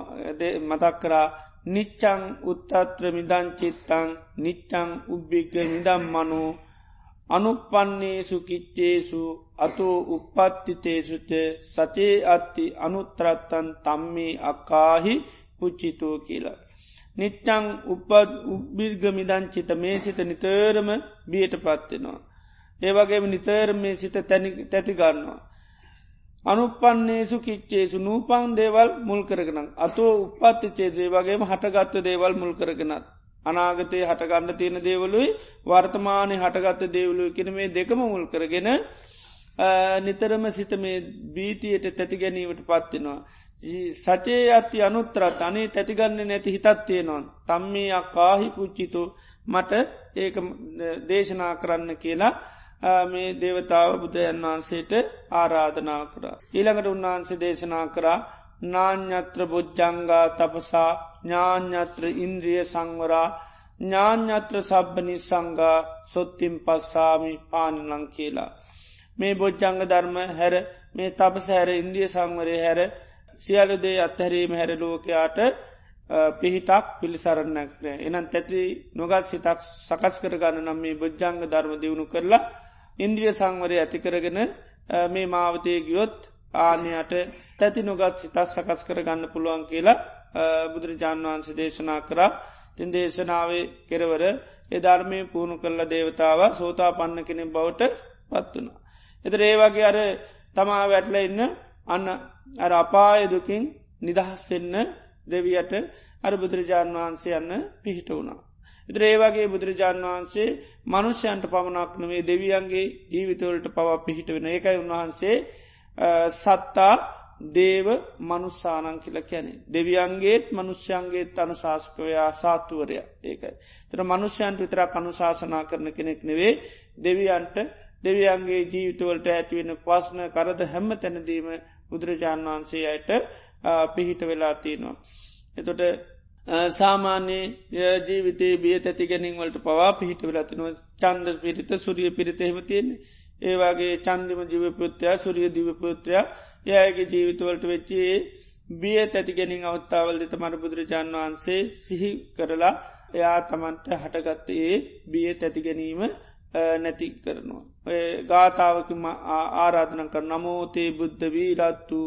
මතක් කරා නිච්චං උත්තත්‍ර මිදංචිත්තං නිච්චං උබ්බිග මිදම් මනු අනුපන්නේසු කිච්චේසු අතු උපත්තිතේසුච සචේ අත්ති අනුත්‍රත්තන් තම්මේ අකාහි පුච්චිතෝ කියලා. නිච්චං උපත් උබ්බිර්ග මිදංචිත මේ සිත නිතරම බියට පත්වෙනවා. ඒවගේම නිතරම මේ සිත තැතිගන්නවා. අනුපන්නේසු කිච්චේසු නූපං දේවල් මුල් කරගෙනම් අතෝ උපත්ති චේදේ වගේම හටගත්ත දේවල් මුල් කරගෙනත්. අනාගතයේ හටගන්න තියෙන දේවලුයි වර්තමානය හටගත්ත දේවලු කෙන මේ දෙකම මුල් කරගෙන නිතරම සිත මේ බීතියට තැති ගැනීමට පත්වෙනවා. සචේ අත්ති අනුත්තරත් අනේ තැතිගන්න නැති හිතත් තියෙනවා. තම්මේ අක්කාහි පුච්චිතු මට ඒක දේශනා කරන්න කියලා මේ දේවතාව බුදුයන් වහන්සේට ආරාධනා කරා. ඊළඟට උන්වහන්සේ දේශනා කරා නාඥත්‍ර බොජ්ජංගා තපසා ඥාඥත්‍ර ඉන්ද්‍රිය සංවරා ඥාඥත්‍ර සබ්බනි සංගා සොත්තිම් පස්සාමි පානලං කියලා. මේ බොජ්ජංග ධර්ම හැර මේ තපස හැර ඉන්දිය සංවරය හැර සියලුදේ අත්හැරීම හැර ලෝකයාට පිහිටක් පිළිසරන්නක් නෑ එනන් තැති නොගත් සිතක් සකස් කරගන්න නම් මේ බොජ්ජංග ධර්ම දියුණු කරලා ඉන්ද්‍රිය සංවරය ඇතිකරගෙන මේ මාවතය ගියොත් ආනයට තැති නොගත් සිතක් සකස් කරගන්න පුළුවන් කියලා බුදුරජාණන් වහන්සේ දේශනා කරා තින් දේශනාවේ කෙරවර එධර්මය පුුණු කල්ල දේවතාව සෝතා පන්න කෙනෙ බවට පත් වනා. එතර ඒ වගේ අර තමා වැටල ඉන්න අන්න අර අපායදුකින් නිදහස් වෙන්න දෙවියට අර බුදුරජාණන් වහන්සේ යන්න පිහිට වුණා. ඉතර ඒවාගේ බුදුරජාණන් වහන්සේ මනුෂ්‍යයන්ට පමණක් නවේ දෙවියන්ගේ ජීවිතවලට පවා පිහිට වෙන ඒකයි උන්වහන්සේ සත්තා දේව මනුස්සානං කියල කැනෙ. දෙවියන්ගේත් මනුෂ්‍යයන්ගේත් අනු ශාස්කවයා සාත්තුවරය ඒකයි. තර මනුෂ්‍යයන්ට විතරක් අනුශාසනා කරන කෙනෙක් නෙවේ දෙවියන්ට දෙවියන්ගේ ජීවිතවලට ඇතිවෙන පස්න කරද හැම්ම තැනදීම බුදුරජාණන් වහන්සේ අයට පිහිට වෙලා තියෙනවා. එතොට සාමාන්‍යයේ ජීවිතේ බිය තැති ගැනින්වලට පවා පිහිට වෙලතිනවා චන්ද පිරිත සුරිය පිරිත හෙමතියෙන ඒවාගේ චන්දිම ජීවපෘත්‍රයා සුරිය දිවපෘත්‍රයා යගේ ජීවිතවලට වෙච්චේ බිය තැති ගැනින් අවත්තාවල් දෙත මර බුදුරජාණන් වහන්සේ සිහි කරලා එයා තමන්ට හටගත්ත ඒ බිය තැති ගැනීම නැති කරනවා. ගාථාවකම ආරාධන කර නමෝතේ බුද්ධ වීරත්තු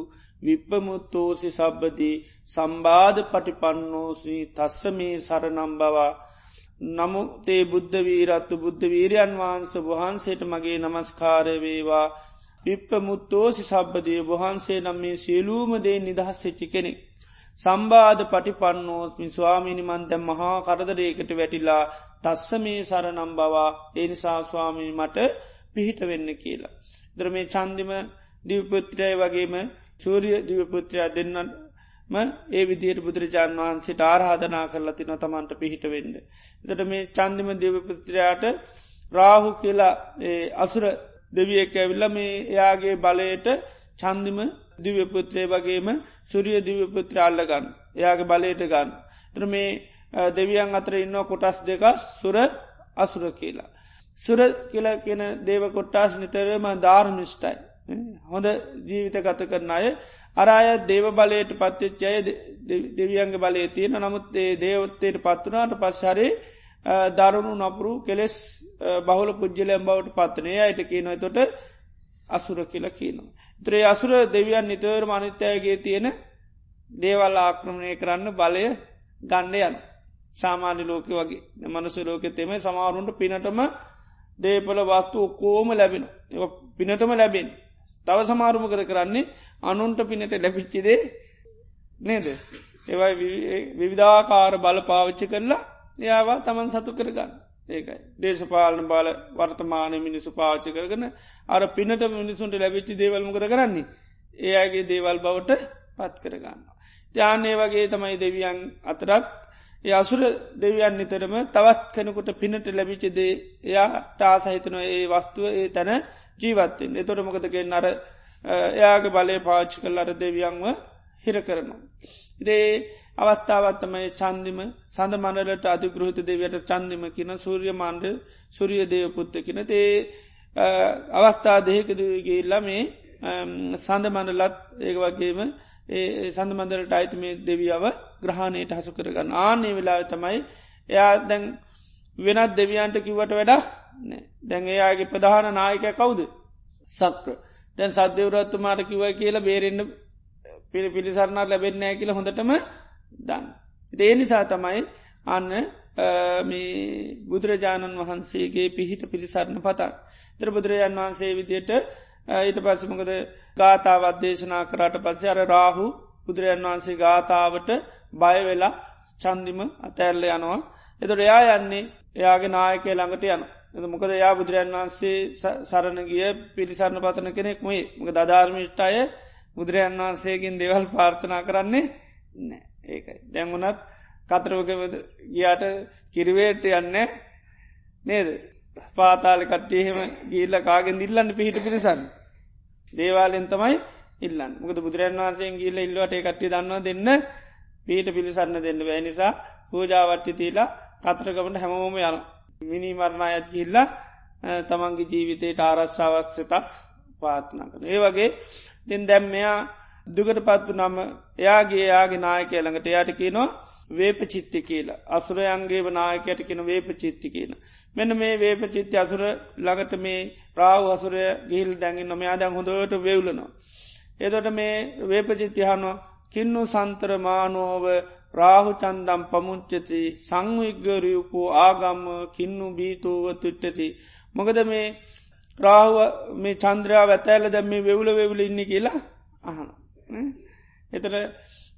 විප්පමුත්තෝසි සබ්බදී සම්බාධ පටිපන්නෝසී තස්ස මේ සරනම් බවා නමුතේ බුද්ධ වීරත්තු බුද්ධ වීරයන් වහන්ස වහන්සේට මගේ නමස්කාරවේවා විප්පමුත්තෝසි සබ්බදේ වහන්සේ නම් මේ සියලූමදේ නිදහස් වෙච්චි කෙනෙක්. සම්බාධ පටිපන්නෝස්මි ස්වාමිනි මන්ද මහා කරදරේකට වැටිලා තස්ස මේ සරනම් බවා එනිසා ස්වාමී මට පිහිට වෙන්න කියලා. දර මේ චන්දිම දිවපුත්‍රය වගේම සූරිය දිවපුත්‍රයා දෙන්නම ඒ විදියට බුදුරජාණන් වහන්සේට ආරාධනා කරලා තින තමන්ට පිහිට වෙන්න. එතට මේ චන්දිම දිවපුත්‍රයාට රාහු කියලා අසුර දෙවියෙක් ඇවිල්ල මේ එයාගේ බලයට චන්දිම දිවපුත්‍රය වගේම සුරිය දිවපුත්‍ර අල්ලගන්න එයාගේ බලයට ගන්න. තර මේ දෙවියන් අතර ඉන්න කොටස් දෙකස් සුර අසුර කියලා. සුර කියල කියන දේව කොට්ටාස් නිතරම ධාර්මිෂ්ටයි. හොඳ ජීවිත ගත කරන අය අරාය දේව බලයට පත්තිච්චය දෙවියන්ග බලය තියෙන නමුත් ඒ දේවත්තයට පත්වනාට පශ්හරේ දරුණු නපුරු කෙලෙස් බහුල පුද්ජලයම් බවට පත්වනය අයට කියනො තොට අසුර කියලා කියනවා. ත්‍රේ අසුර දෙවියන් නිතවර මනිත්‍යයගේ තියෙන දේවල් ආක්‍රමණය කරන්න බලය ගණ්ඩ යන. සාමාන්‍ය ලෝක වගේ. මනස ලෝක තෙම සමාරුන්ට පිනටම දේපල වස්තු ඔක්කෝම ලැබෙන පිනටම ලැබෙන් තව සමාරුම කර කරන්නේ? අනුන්ට පිනට ලැපිච්චිදේ නේද? ඒවයි විවිධාකාර බල පාවිච්චි කරලා යාවා තමන් සතු කරගන්න. ඒකයි. දේශපාලන බාල වර්තමානය මිනිසු පාච්චි කරගන අර පිනට මිනිසුන්ට ලැබිච්චි දේවල්මකද කරන්නේ? ඒයාගේ දේවල් බවට පත් කරගන්න. ජානය වගේ තමයි දෙවියන් අතරත් ඒ අසුර දෙවියන් නිතරම තවත් කෙනකුට පිනට ලැබිචිදේ එයා ටාසහිතන ඒ වස්තුව ඒ තැන ජීවත්තෙන් එතොට මොකදගේ නර එයාගේ බලය පාච්චි කල් අර දෙවියන්ව හිර කරනවා. ඉදේ අවස්ථාවත්තමයි චන්දිම සඳ මණලට අධිගෘහත දෙවයට චන්දිම කියන සූරිය මණ්ඩ සුරිය දේවපුත්ත කියන. තේ අවස්ථා දෙහකදගේල්ලා මේ සඳ මණඩලත් ඒක වගේම ඒ සඳ මන්දරට අයිති මේ දෙවියාව ග්‍රහණයට හසු කරගන්න. ආනේ වෙලා තමයි එයා දැන් වෙනත් දෙවියන්ට කිවට වැඩ දැන් එයාගේ ප්‍රධාන නායක කවුද සක්‍ර දැන් සද්‍යවරත්තුමාට කිවයි කියලා බේරෙන්න්න පිළි පිළිසරණක් ලැබෙන්නෑ කියල හොඳටම දන්න. ඒ නිසා තමයි අන්න මේ බුදුරජාණන් වහන්සේගේ පිහිට පිළිසරණ පතා. තර බුදුරජාන් වහන්සේ විදියට ඊට පස්සමකද ගාථාවත් දේශනා කරට පස්සේ අර රාහු බුදුරජන් වහන්සේ ගාථාවට බයවෙලා චන්දිම අතැල්ල යනවා. එතොට එයා යන්නේ එයාගේ නායකය ළඟට යන. එ මොකද යා බුදුරජන් වහන්සේ සරණ ගිය පිළිසරණ පතන කෙනෙක් මොයි මක දධර්මිෂ්ටාය බුදුරජන් වහන්සේගෙන් දෙවල් පාර්ථනා කරන්නේ නෑ. ඒකයි. දැංගුණත් කතරවක ගියාට කිරිවේට යන්න නේද? පාතාල කට්ටියහෙම ගිල්ල කාගෙන් දිල්ලන්න පිහිට පිරිසන්න? දේවාලෙන් තමයි ඉල්ලන්න. මුකද බුදුරන් වන්සේ ගිල්ල ඉල්ලවට කට්ටි දන්නවා දෙන්න පීට පිළිසන්න දෙන්න බෑ නිසා පූජාවට්ටි තිීලා කතරකමට හැමෝම යන මිනි මරණා ඇත් ගිල්ලා තමන්ගේ ජීවිතයට ආරශ්ාවක්ෂතක් පාත්නා කන ඒ වගේ තින් දැම්මයා දුකට පත්තු නම එයාගේ යාගේ නායකය ළඟට යාට කියනවා වේප චිත්ති කියලා අසුරයන්ගේ නායකයට කියන වේප චිත්ති කියන. මෙන්න මේ වේප චිත්ති අසුර ළඟට මේ රාව අසුරය ගිහිල් දැඟින් නොම යාදැන් හොඳට වෙවුලනවා. එදොට මේ වේප චිත්තිහනවා කින්නු සන්තරමානෝව රාහු චන්දම් පමුංචති සංවිග්ගරයුපු ආගම්ම කින්නු බීතෝව තුට්ටති. මොකද මේ රාහුව මේ චන්ද්‍රයා ඇතෑල දැම්ම වෙවුල වෙවුල ඉන්න කියලා අහන. එතට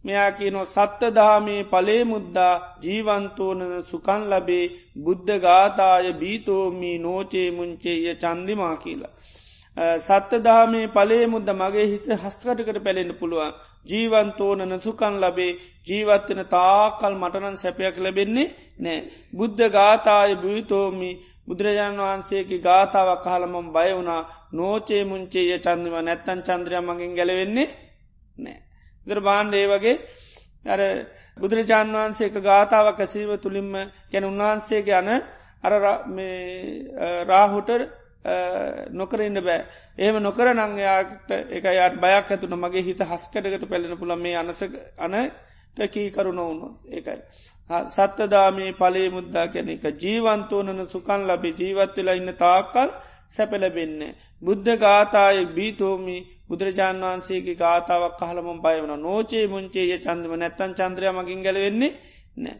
මෙයා කියනො සත්ත දාමේ පලේ මුද්දා ජීවන්තෝනන සුකන් ලබේ බුද්ධ ගාතාය බීතෝමී නෝචේ මුංචේය චන්දිමා කියලා. සත්ත දාමේ පලේ මුද්ද මගේ හිත හස්කටකට පැලෙන්න්න පුළුවන් ජීවන්තෝනන සුකන් ලබේ ජීවත්වන තාකල් මටනන් සැපයක් ලැබෙන්නේ නෑ. බුද්ධ ගාතාය බීතෝමී බුදුරජාණන් වහන්සේගේ ගාතාවක් කාලමම් බය වුණා නෝචේ මුංචේය චන්දිම නැත්තන් චන්ද්‍රය මගින් ගැලවෙන්නේ නෑ. දර බාණ්ඩ ඒ වගේ අර බුදුරජාණන් වහන්සේක ගාථාවක් ඇසීම තුළින්ම ගැන උන්වහන්සේ ගැන අර රාහුට නොකරන්න බෑ. ඒම නොකර නංයාට එක යාට බයක් ඇතුන මගේ හිත හස්කටකට පැලෙන පුළ මේ අනස අන කී කරු නොවුණු ඒකයි. සත්තදාමේ පලේ මුද්දා කැන එක. ජීවන්තෝනන සුකන් ලබේ. ජීවත්වෙලා ඉන්න තාකල් සැපලබෙන්නේ. බුද්ධ ගාතාය බීතෝමි බුදුරජාන් වහන්සේගේ ගාතාවක් කහලම බයවන නෝචේ මුංචේ චන්දම. නැත්තන් චන්ද්‍රය මගින් ගැලවෙන්නේ නෑ.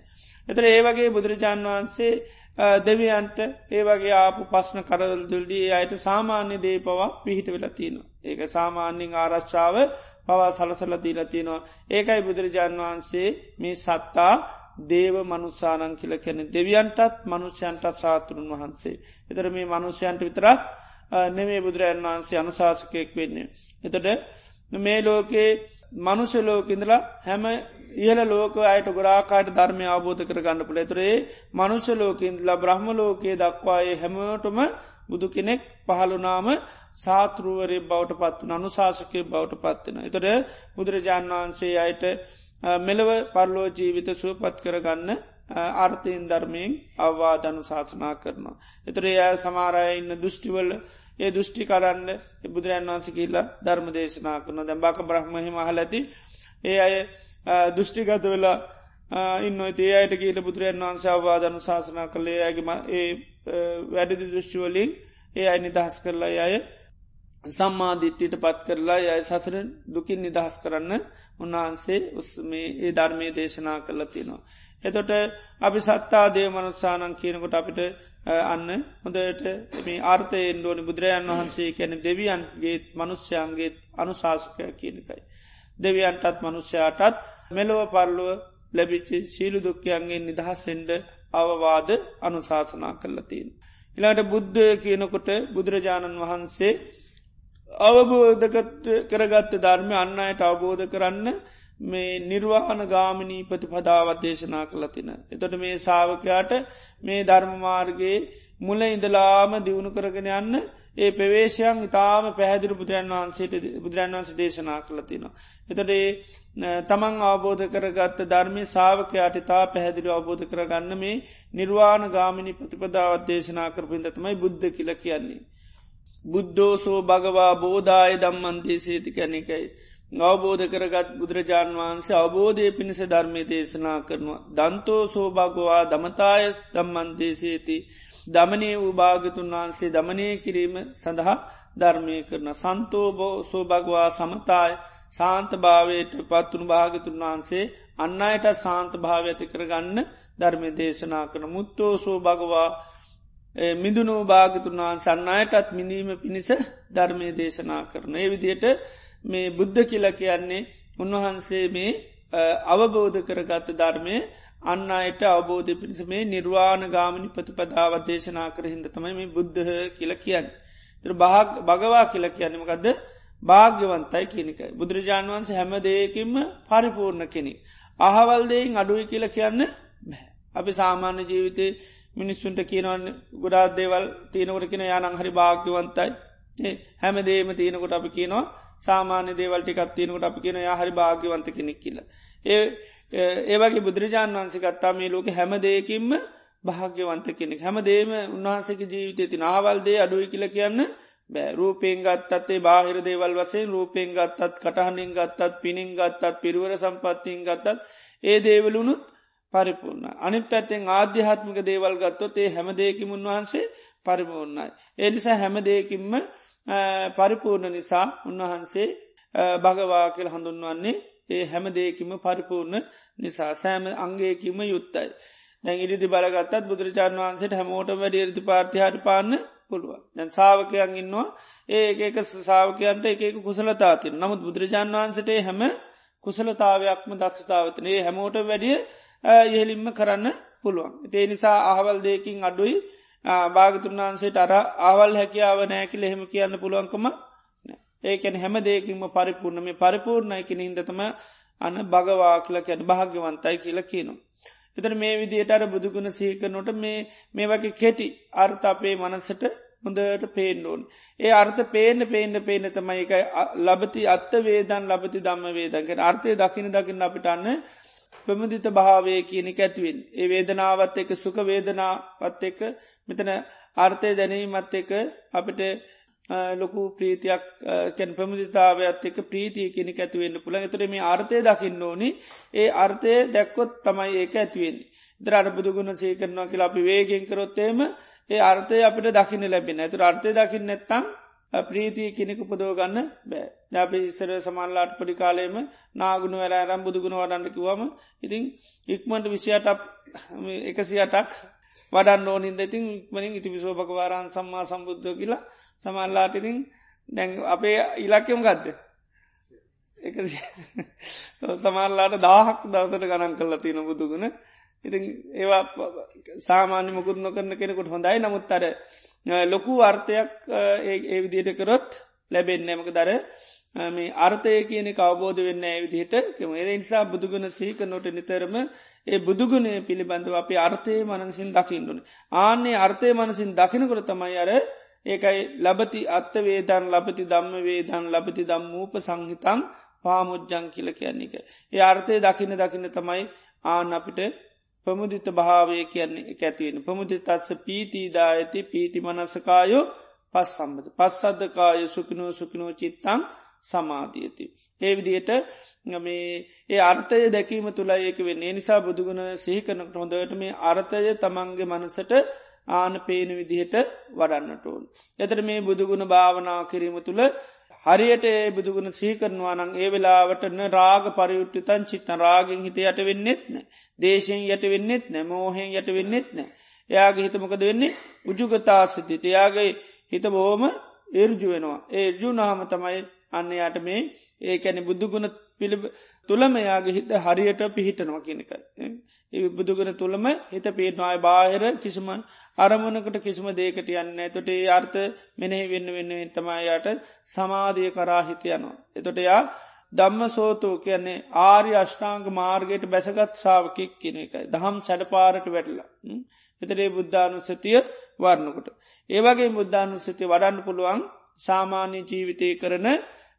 එතර ඒවගේ බුදුරජාන් වහන්සේ දෙවියන්ට ඒවගේ ආපු පස්්න කරදල්දී අයට සාමාන්‍ය දේ පවා පිහිට වෙලා තියෙන. ඒක සාමාන්‍යින් ආරශ්ාව පවා සලසල දීලා තියෙනවා. ඒකයි බුදුරජාන් වහන්සේ මේ සත්තා දේව මනුසානන් කියල කැන දෙවියන්ටත් මනුෂ්‍යයන්ටත් සාතුරුන් වහන්සේ. එතර මේ මනුෂ්‍යයන්ට විතරක් නෙමේ බුදුරජන් වහන්සේ අනුශාසකයෙක් වෙන්නේ. එතට මේ ලෝකේ මනුෂ ලෝකඉඳලා හැම ඉහල ලෝක අයට ගොරාකාට ධර්මය අවබෝධ කර ගන්න පුළ තරේ මනුෂ ලෝකඉන්දලා බ්‍රහ්ම ලෝකයේ දක්වායේ හැමෝටම බුදු කෙනෙක් පහළුනාම සාතෘුවරේ බවට පත්වන අනුශාසකය බවට පත්වෙන. එතොට බුදුරජාණන් වහන්සේ අයට මෙලව පරලෝ ජීවිත සුවපත් කරගන්න අර්ථයෙන් ධර්මයෙන් අවවාධනු ශාසනා කරනවා. එතර එය සමාරය ඉන්න දෘෂ්ටිවල ඒ දෘෂ්ටි කරන්න බුදුරන් වන්ස කියල්ලා ධර්ම දේශනා කරන දැ බාක බ්‍රහ්මහි මහල ඇති ඒ අය දෘෂ්ටිගත වෙලා ඉන්න ඒ අයට කියල බුදුරන් වන්ස අවවාදනු ශාසනා කළේ ඇගේම ඒ වැඩදි දෘෂ්ටිවලින් ඒ අයි නිදහස් කරලා අය සම්මාධිට්ටිට පත් කරලා යයි සසර දුකින් නිදහස් කරන්න උන්වහන්සේ උස්මේ ඒ ධර්මය දේශනා කරලා තියෙනවා. එතොට අපි සත්තා දේ මනුත්සානන් කියනකොට අපිට අන්න හොඳට මේ ආර්ථයෙන් ඩෝනි බුදුරජාන් වහන්සේ කැන දෙවියන්ගේ මනුස්්‍යයන්ගේ අනුශාසකය කියනකයි. දෙවියන්ටත් මනුෂ්‍යයාටත් මෙලොව පරලුව ලැබිච්චි ශීලු දුක්කයන්ගේ නිදහස්සෙන්ඩ අවවාද අනුශාසනා කරලතින්. ඉලාට බුද්ධ කියනකොට බුදුරජාණන් වහන්සේ අවබෝධගත් කරගත්ත ධර්මය අන්න අයට අවබෝධ කරන්න මේ නිර්වාණ ගාමිනී ප්‍රතිපදාවත් දේශනා කළතින. එතොට මේ සාාවකයාට මේ ධර්මමාර්ගයේ මුල ඉඳලාම දියුණු කරගෙන යන්න ඒ පවේශයන් ඉතාම පැහැදිරු බුදුරන් වහන්සේට බුදුරන් වන්ස දේශනා කළතින. එතට තමන් අවබෝධ කරගත්ත ධර්මය සාාවකයාට තා පැහැදිලි අවබෝධ කරගන්න මේ නිර්වාණ ගාමිනි ප්‍රතිපදාවත් දේශනා කරපින්දතමයි බුද්ධ කියල කියන්නේ. බුද්ධෝසෝ භගවා බෝධාය දම්මන්තේසේති කැනෙකයි. අවබෝධ කරගත් බුදුරජාණන් වහන්සේ අවබෝධය පිණිස ධර්මය දේශනා කරනවා. දන්තෝ සෝභගවා දමතාය දම්මන්තේසේති දමනය වූ භාගතුන් වහන්සේ දමනය කිරීම සඳහා ධර්මය කරන සන්තෝබෝ සෝභගවා සමතාය සාන්ත භාවයට පත්වනු භාගතුන් වහන්සේ අන්න අයට සාන්ත භාව ඇති කරගන්න ධර්මය දේශනා කරන මුත්තෝ සෝ භගවා මිදුනු භාගතුන් වහන්ස අන්නයටත් මිනීම පිණිස ධර්මය දේශනා කරන. ඒ විදියට මේ බුද්ධ කියල කියන්නේ උන්වහන්සේ මේ අවබෝධ කරගත්ත ධර්මය අන්න අයට අවබෝධ පිණිස මේ නිර්වාණ ගාමනි ප්‍රතිපදාවත් දේශනා කර හිද තමයි මේ බුද්ධ කියල කියන්න. භාග භගවා කියල කියන්නමකක්ද භාග්‍යවන්තයි කියනිකයි. බුදුරජාණන් වහන්සේ හැම දෙයකින්ම පරිපූර්ණ කෙනෙ. අහවල්දයෙන් අඩුයි කියල කියන්න බැ. අපි සාමාන්‍ය ජීවිතය මිනිස්සුන්ට කියනවන්න ගොඩා දේවල් තියෙනකොට කියෙන යානං හරි භාග්‍යවන්තයි හැම දේම තියෙනකොට අපි කියනවා සාමාන්‍ය දේවල්ටිකත් තියෙනකොට අපි කියන හරි භාග්‍යවන්ත කෙනෙක් කියල. ඒ ඒවගේ බුදුරජාණන් වන්සිකත්තා මේ ලෝක හැම දෙයකින්ම භාග්‍යවන්ත කෙනෙක් හැම දේම උන්වහන්සේක ජීවිතය ති නාවල්දේ අඩුයි කියල කියන්න බෑ රූපයෙන් ගත්තත්තේ බාහිර දේවල් වසේ රූපයෙන් ගත්තත් කටහනින් ගත්තත් පිණින් ගත්තත් පිරුවර සම්පත්තියෙන් ගත්තත් ඒ දේවලුනුත් පරිපූර්ණ. අනිත් පැත්තෙන් ආධ්‍යාත්මික දේවල් ගත්තොත් ඒ හැම දෙයකින් උන්වහන්සේ පරිපූර්ණයි. ඒනිසා හැම දෙයකින්ම පරිපූර්ණ නිසා උන්වහන්සේ භගවා කියල හඳුන්වන්නේ ඒ හැම දෙයකිම පරිපූර්ණ නිසා සෑම අංගේකිම යුත්තයි. දැන් ඉරිදි බලගත්තත් බුදුරජාණන් වහන්සේට හැමෝට වැඩ ඉරිදි පාර්තිහාට පාන්න පුළුව දැන් සාාවකයන් ඉන්නවා. ඒ එක සාාවකයන්ට එක කුසලතාතින නමුත් බුදුරජාණන් වහන්සට හැම කුසලතාවයක්ම දක්ෂතාවතන ඒ හැමෝට වැඩිය ඉහලින්ම කරන්න පුළුවන්. ඒ නිසා අහවල් දෙකින් අඩුයි. භාගතුන් වහන්සේට අර ආවල් හැකියාව නෑකිල එහෙම කියන්න පුළුවන්කම ඒකැන හැම දෙකින්ම පරිපූර්ණ. මේ පරිපූර්ණය කෙන හිදතම අන්න භගවා කියලා කැන භාග්‍යවන්තයි කියලා කියනවා. එතන මේ විදියට අර බුදුගුණ සීකනොට මේ මේ වගේ කෙටි අර්ථ අපේ මනසට හොඳට පේෙන්ඩෝන්. ඒ අර්ථ පේන පේන්න පේන තමයි එකයි ලබති අත්ත වේදන් ලබති දම්ම වේදන්ගේ අර්ථය දකින දකින්න අපිටන්න ප්‍රමුදිත භාවය කියනෙ ඇතිවෙන්. ඒ වේදනාවත් එක සුක වේදනාවත් එක මෙතන අර්ථය දැනීමත් එක අපිට ලොකු ප්‍රීතියක් කැන ප්‍රමුදිතාවත් එක ප්‍රීතිය කෙනෙ ඇතිවෙන්න පුළ එතර මේ අර්ථය දකින්න ඕනි. ඒ අර්ථය දැක්කොත් තමයි ඒක ඇතිවෙන්. දරට බුදුගුණ සේකරනවා කියලා අපි වේගෙන් කරොත්තේම ඒ අර්ථය අපිට දකින්න ලැබෙන ඇතුර අර්ථය දකින්න නැත්තම් ප්‍රීතිය කෙනෙක පුදෝගන්න බෑ. ජාපි ඉස්සර සමල්ලාට පඩි කාලේම නාගුණ වැරෑරම් බුදුගුණ වඩන්නකිවම ඉතිං ඉක්මට විසියටක් එකසියටක් වඩන්න ඕනින්ද? ඉතින් ඉක්මනින් ඉති විසෝපක වාරන් සම්මා සම්බුද්ධ කියලා සමල්ලාටිතින් දැන් අපේ ඉලක්කෙම ගත්ද එක සමල්ලාට දාහක් දවසට ගණන් කල්ල තියෙන බුදුගුණ. ඉතින් ඒවා සාමාන්‍ය මුකුත් නොකරන කෙනෙකුට හොඳයි. නමුත් අර ලොකු අර්ථයක් ඒ විදියට කරොත් ලැබෙන් නෑමක දර මේ අර්ථය කියන කවබෝධ වෙන්න ඇවිදිහට කෙම ඒ නිසා බුදුගුණ සීක නොට නිතරම ඒ බුදුගුණේ පිළිබඳව අපේ අර්ථය මනසින් දකිින්ඩුන. ආන්නේ අර්ථය මනසින් දකිනකොට තමයි අර ඒකයි ලබති අත්ත වේදන් ලබති දම්ම වේදන් ලබති දම්මූප සංහිතන් පාමුද්ජං කියල කියන්නේ. ඒ අර්ථය දකින්න දකින්න තමයි ආන අපිට ප්‍රමුදිත භාවය කියන්නේ ඇතිවෙන ප්‍රමුදි තත්ස පීතිීදා ඇති පීති මනසකායෝ පස් සම්බඳ පස් සද්ධකාය සුකිනෝ සුකිනෝ චිත්තං සමාධියති. ඒ විදියට මේ ඒ අර්ථය දැකීම තුළ ඒක වෙන්නේ නිසා බුදුගුණ සහිකනට හොඳට මේ අර්ථය තමන්ගේ මනසට ආන පේන විදිහට වඩන්නට ඕන්. එතර මේ බුදුගුණ භාවනා කිරීම තුළ හරියට ඒ බුදුගුණ සීකරනවා නං ඒ වෙලාවටන රාග පරියුට්ටිතන් චිත්තන රාගෙන් හිත යට වෙන්නෙත් නෑ. දේශයෙන් යට වෙන්නෙත් නෑ. මෝහෙන් යට වෙන්නෙත් නෑ. එයාගේ හිතමකද වෙන්නේ? උජුගතාසිති එයාගේ හිත බෝම ඒර්ජු වෙනවා. ඒර්ජු නහම තමයි අන්න යට මේ ඒකැන බුදුගුණ පිළිබ තුළම යාගේ හිත හරියට පිහිටනවා කියනකයි. ඒ බුදුගන තුළම හිත පේටනවායි බාහිර කිසිම අරමුණකට කිසිම දේකට යන්න තොට ඒ අර්ථ මෙනෙහි වෙන්න වෙන්න තමයියට සමාධය කරා හිතයනවා. එතොට යා දම්ම සෝතෝ කියන්නේ ආරි අෂ්ඨාංග මාර්ගයට බැසගත් සාාවකෙක් කියන එකයි දහම් සැඩපාරට වැටලා. එතරේ බුද්ධානුසතිය වරණකොට. ඒවගේ බුද්ධානුසතිය වඩන්න පුළුවන් සාමාන්‍ය ජීවිතය කරන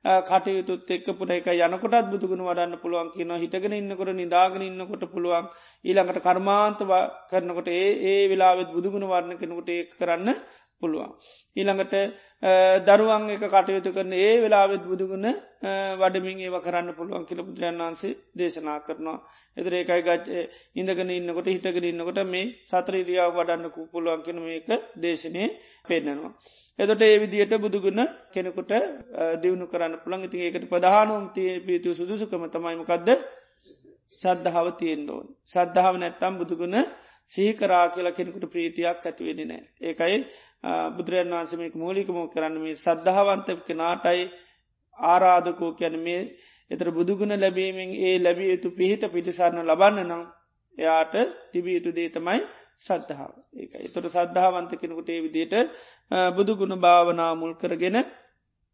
කටයුතුත් එක් පුට එක යනකොටත් බුදුගුණ වඩන්න පුළුවන් කියන හිටගෙන ඉන්නකොට නිදාගෙන ඉන්නකොට පුළුවන්. ඊළඟට කර්මාන්ත කරනකොට ඒ ඒ වෙලාවෙත් බුදුගුණ වරණ කෙනකොට ඒ කරන්න පුළුවන්. ඊළඟට දරුවන් එක කටයුතු කරන ඒ වෙලාවෙත් බුදුගුණ වඩමින් ඒව කරන්න පුළුවන් කියල බුදුරන් වන්සේ දේශනා කරනවා. එතර ඒකයි ගච් ඉඳගෙන ඉන්නකොට හිටගෙන ඉන්නකොට මේ සත්‍රීදියාව වඩන්නකු පුළුවන් කෙන මේක දේශනය පෙන්න්නනවා. එතොට ඒ විදියට බුදුගුණ කෙනෙකුට දියුණු කරන්න පුළන් ඉති ඒකට ප්‍රධානුම් තිය පීතු සුදුසුකම තමයිමකක්ද සද්ධාව තියෙන් ඕන්. සද්ධාව නැත්තම් බුදුගුණ සීකරා කියලා කෙනෙකුට ප්‍රීතියක් ඇතිවෙෙන නෑ. ඒකයි බුදුරන් වන්සමක් මූලිකමෝ කරන්න මේ සද්ධාවන්තක නාටයි ආරාධකෝ කියැන මේ එතර බුදුගුණ ලැබීමෙන් ඒ ලැබිය යුතු පිහිට පිටිසරන්න ලබන්න නම් එයාට තිබිය යුතු දේ තමයි ශ්‍රද්ධාව ඒක එතොට සද්ධාවන්ත කෙනෙකුට ඒ විදියට බුදුගුණ භාවනා මුල් කරගෙන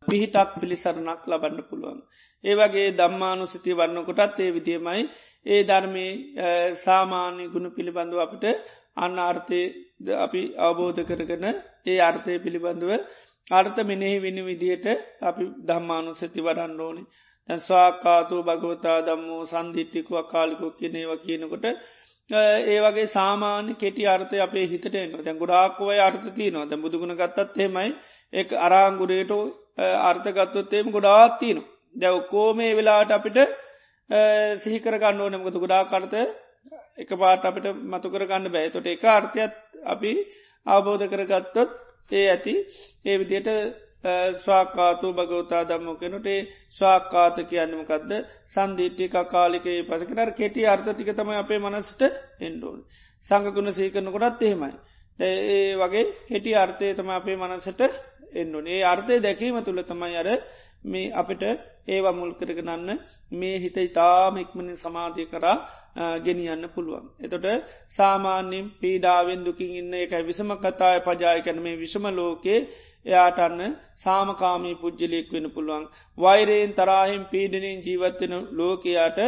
පිහිටක් පිළිසරණක් ලබන්න පුළුවන්. ඒවගේ දම්මානුසිතිය වන්නකොටත් ඒ විදියමයි ඒ ධර්මය සාමාන්‍ය ගුණ පිළිබඳව අපිට අන්න අර්ථය අපි අවබෝධ කරගන ඒ අර්ථය පිළිබඳව අර්ථ මෙනෙහි වෙන විදියට අපි දම්මානුසති වඩන්න ඕනි. තැන් ස්වාකාතු භගවතා දම්මෝ සන්දිිට්ටිකුව කාලිකෝ කියනේව කියනකොට ඒ වගේ සාමාන්‍ය කෙටි අර්ථය අපේ හිතට එන්න දැන් ගොඩාක්වය අර්ථති නවා දැ බුදුගුණ ගත්තත් හෙමයි එක අරාංගුරේට අර්ථගත්තොත්තේම ගොඩාත්තියනු දැව් කෝමේ වෙලාට අපිට සිහිකර ගන්න ඕනමකතු ගොඩා කරත එක පාට අපිට මතුකර ගන්න බෑ. තොට එක අර්ථයත් අපි අවබෝධ කරගත්තොත් ඒ ඇති. ඒ විදියට ස්වාකාතු භගවතා දම්ම කෙනටේ ස්වාකාත කියන්නමකක්ද සන්දිීට්ටි කාලිකයේ පසකට කෙටි අර්ථතික තම අපේ මනස්ට එන්ඩෝන් සංගකුණ සීකරනකොටත් එහෙමයි. ඒ වගේ කෙටි අර්ථය තම අපේ මනසට එන්නුනේ අර්ථය දැකීම තුළ තමයි අර මේ අපිට ඒවා මුල් කරගනන්න මේ හිත ඉතාම ඉක්මනින් සමාධය කරා ගෙනියන්න පුළුවන්. එතොට සාමාන්‍යින් පීඩාවෙන් දුකින් ඉන්න එක විසම කතාය පජාය කැන මේ විෂම ලෝකේ එයාටන්න සාමකාමී පුද්ජලයෙක් වෙන පුළුවන්. වෛරයෙන් තරාහෙන් පීඩනින් ජීවත්වෙන ලෝකයාට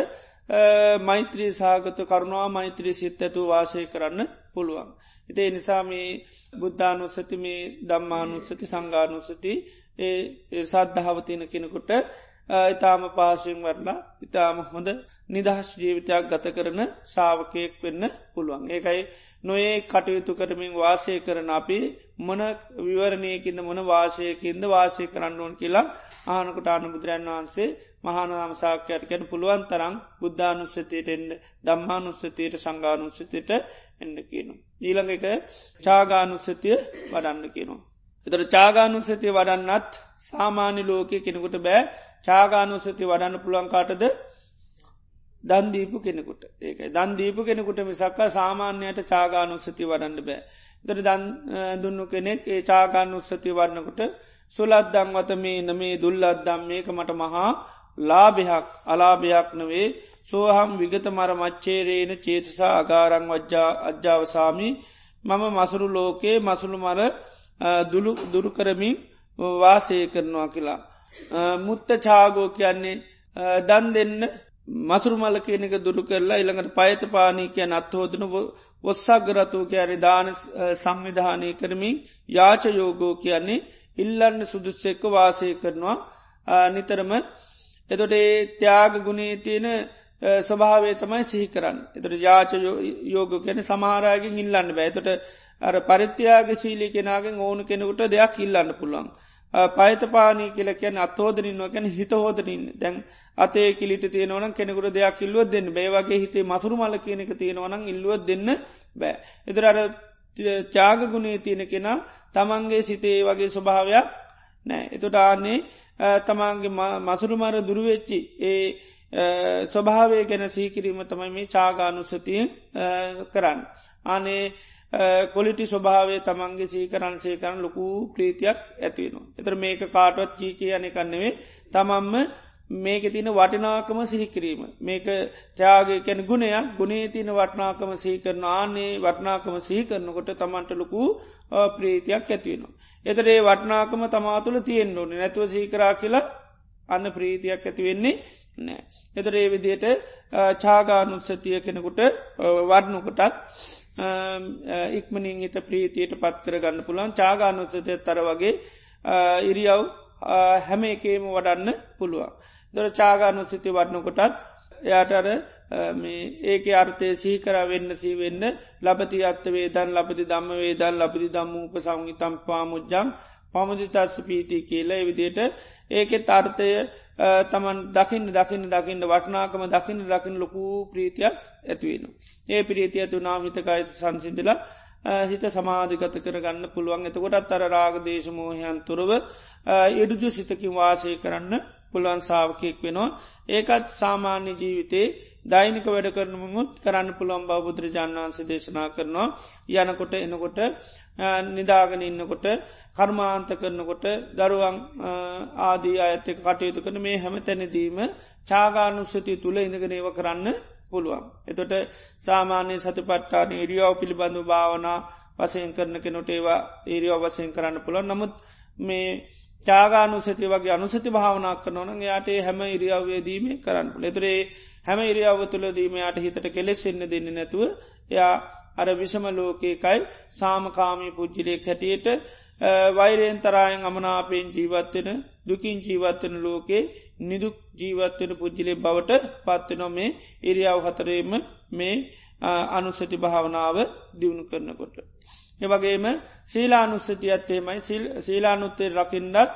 මෛත්‍රී සාගත කරුණවා මෛත්‍රී සිත් ඇතු වාසය කරන්න පුළුවන්. ඉතේ නිසා මේ බුද්ධානුස්සති මේ දම්මානුස්සති සංගානුස්සති ඒ සද්ධාවතියන කෙනෙකුට ඉතාම පාශයෙන් වරලා ඉතාම හොඳ නිදහස් ජීවිතයක් ගත කරන ශාවකයෙක් වෙන්න පුළුවන්. ඒකයි නොඒ කටයුතු කරමින් වාසය කරන අපි මොන විවරණයකින්ද මොන වාසයකින්ද වාසය කරන්න ඕන් කියලා ආනකට අනුබුදුරන් වහන්සේ මහානාම සාක්‍යයට කැන පුළුවන් තරම් බුද්ධානුස්සතයට එන්න දම්මානුස්සතයට සංගානුස්සතයට එන්න කියනු. ඊළඟ එක චාගානුස්සතිය වඩන්න කියනවා. එතර චාගානුස්සතිය වඩන්නත් සාමාන්‍ය ලෝකය කෙනෙකුට බෑ. චාගානුස්සති වඩන්න පුළන්කාටද දන්දීපු කෙනෙකුට. ඒක දන්දීපු කෙනෙකුට මිසක්ක සාමාන්‍යයට චාගානුස්සති වඩන්න බෑ. තර දන් දුන්නු කෙනෙක් ඒ චාගානුස්සති වඩනකොට සුලද්දං වත මේ නමේ දුල්ලද්දම් මේක මට මහා ලාභයක් අලාභයක් නවේ. සෝහම් විගත මර මච්චේරේන චේතසා අගාරං වජ්ජා අජ්‍යාවසාමි මම මසුරු ලෝකයේ මසුළු මර දුරුකරමින් වාසය කරනවා කියලා. මුත්ත චාගෝ කියන්නේ දන් දෙන්න මසුරු මල කියනක දුරු කරලා ඉළඟට පයත පානී කියන අත්හෝදන ඔස්සක්ගරතෝ කියන දාන සංවිධානය කරමින් යාච යෝගෝ කියන්නේ ඉල්ලන්න සුදුස්සෙක්ක වාසය කරනවා නිතරම එතොට ඒ ත්‍යයාග ගුණේ තියෙන ස්වභාවේ තමයි සිහි කරන්න එතට යාච යෝග කැන සමහරාගෙන් ඉල්ලන්න බෑතට අර පරිත්‍යයාගේ ශීලි කෙනගෙන් ඕනු කෙනෙකුට දෙයක් ඉල්ලන්න පුළුවන්. පයිතපානී කියල කියන අතෝදරින්ව ගැන හිත හෝදරින් දැන් අතේ කිලිට තියෙනවන කෙනෙකුට දෙයක් ඉල්ලුව දෙන්න බේවගේ හිතේ මසුරු මල කියනක තියෙනවනම් ඉල්ලුව දෙන්න බෑ. එතර අර චාග ගුණේ තියෙන කෙනා තමන්ගේ සිතේ වගේ ස්වභාවයක් නෑ. එතුට ආන්නේ තමන්ගේ මසුරුමර දුරුවෙච්චි ඒ ස්වභාවය ගැන සීකිරීම තමයි මේ චාගානුසතියෙන් කරන්න. අනේ කොලිටි ස්වභාවේ තමන්ගේ සීකරන් සේකරන ලොකු ප්‍රීතියක් ඇතිවෙනවා. එතර මේක කාටවත් කී කියයනෙ කන්නෙවේ තමම්ම මේක තින වටිනාකම සිහිකිරීම. මේක ත්‍යාගේ කැන ගුණයක් ගුණේ තින වටනාකම සහිකරන ආනේ වටනාකම සහිකරනකොට තමන්ට ලොකු ප්‍රීතියක් ඇතිවෙනවා. එතරේ වටනාකම තමාතුළ තියෙන් ඕන නැතුව සීකරා කියලා අන්න ප්‍රීතියක් ඇතිවෙන්නේ නෑ. එතර ඒ විදියට චාගානුත්සතිය කෙනෙකුට වඩනුකොටත් ඉක්මනින් හිත ප්‍රීතියට පත් කර ගන්න පුළන් චාගානුත්සතය තර වගේ ඉරියව් හැම එකේම වඩන්න පුළුවන්. දොර චාගානුත්සිති වඩනකොටත් එයාටර ඒක අර්ථය සීකර වෙන්න සී වෙන්න ලබති අත්ත වේදන් ලබති දම්ම වේදන් ලබති දම්මූප සංගිතම් පාමුද්ජං පමුදිතස්ස පීති කියලා එවිදියට ඒකෙත් අර්ථය තමන් දකින්න දකින්න දකින්න වටනාකම දකින්න දකින්න ලොකු ප්‍රීතියක් ඇතිවෙන. ඒ පිරීතිය තුනා හිතකයි සංසිදලා හිත සමාධිකත කරගන්න පුළුවන් එතකොටත් අර රාග දේශමෝහයන් තුරව ඉඩුජු සිතකින් වාසය කරන්න පුළුවන් සාාවකයෙක් වෙනවා. ඒකත් සාමාන්‍ය ජීවිතේ දෛනික වැඩ කරනමුත් කරන්න පුළුවන් බෞබුදුරජාන් වන්සේ දේශනා කරනවා. යනකොට එනකොට නිදාගෙන ඉන්නකොට කර්මාන්ත කරනකොට දරුවන් ආදී අඇත්තක කටයුතු කන මේ හැම තැනදීම චාගානුස්සති තුළ ඉඳගෙනේව කරන්න පුළුවන්. එතොට සාමාන්‍ය සතිපට්ටාන ඉරියාව පිළිබඳු භාවනා වසයෙන් කරන කෙනොට ඒවා ඒරියාව වසයෙන් කරන්න පුළුවන්. නමුත් මේ චාගානුසති වගේ අනුසති භාවනා කරනවන යාට හැම ඉරියාවේදීම කරන්න ලෙතරේ හැම ඉරියාව තුළ දීමයාට හිතට කෙලෙස්සෙන්න දෙන්න නැතුව එයා අර විෂම ලෝකයකයි සාමකාමී පුද්ජිලෙක් හැටියට වෛරයෙන් තරායෙන් අමනාපයෙන් ජීවත්වෙන දුකින් ජීවත්වන ලෝකේ නිදුක් ජීවත්වෙන පුද්ජිලේ බවට පත්වනො මේ ඉරියාව හතරේම මේ අනුසති භාවනාව දියුණු කරනකොට. එවගේම සීලානුස්සතියත්තේමයි සීලානුත්තේ රකිින්ඩත්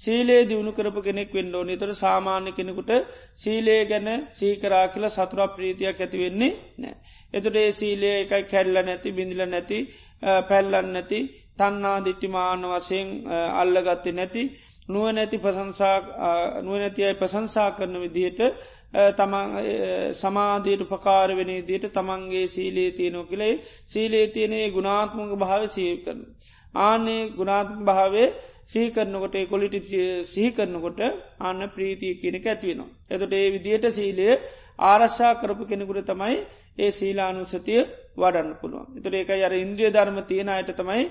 සීලේ දියුණු කරපු කෙනෙක් වෙන්ඩෝ නිතර සාමාන්‍ය කෙනෙකුට සීලේ ගැන සීකරා කියල සතුරා ප්‍රීතියක් ඇතිවෙන්නේ නෑ. එතුට ඒ සීලේ එකයි කැල්ල නැති බිඳිල නැති පැල්ලන්න නැති තන්නා දිට්ටිමාන වසයෙන් අල්ලගත්ත නැති නුව නැති ප්‍රසංසා නුවනැති අයි ප්‍රසංසා කරන විදිහට සමාධයට පකාර වෙන දිට තමන්ගේ සීලේ තියනෝ කළේ සීලේ තියනේ ගුණාත්මක භාව සී කරන. ආනේ ගුණාත්ම භාවේ සීකරනකොට කොලිටි සිහිකරනකොට අන්න ප්‍රීතිය කියනක ඇත්වෙනවා. එතට ඒ විදියට සීලය ආරශ්ා කරපු කෙනෙකුට තමයි ඒ සීලානුසතිය වඩන්න පුළුවන්. එතුර ඒක අර ඉන්ද්‍රිය ධර්ම තියෙන අයට තමයි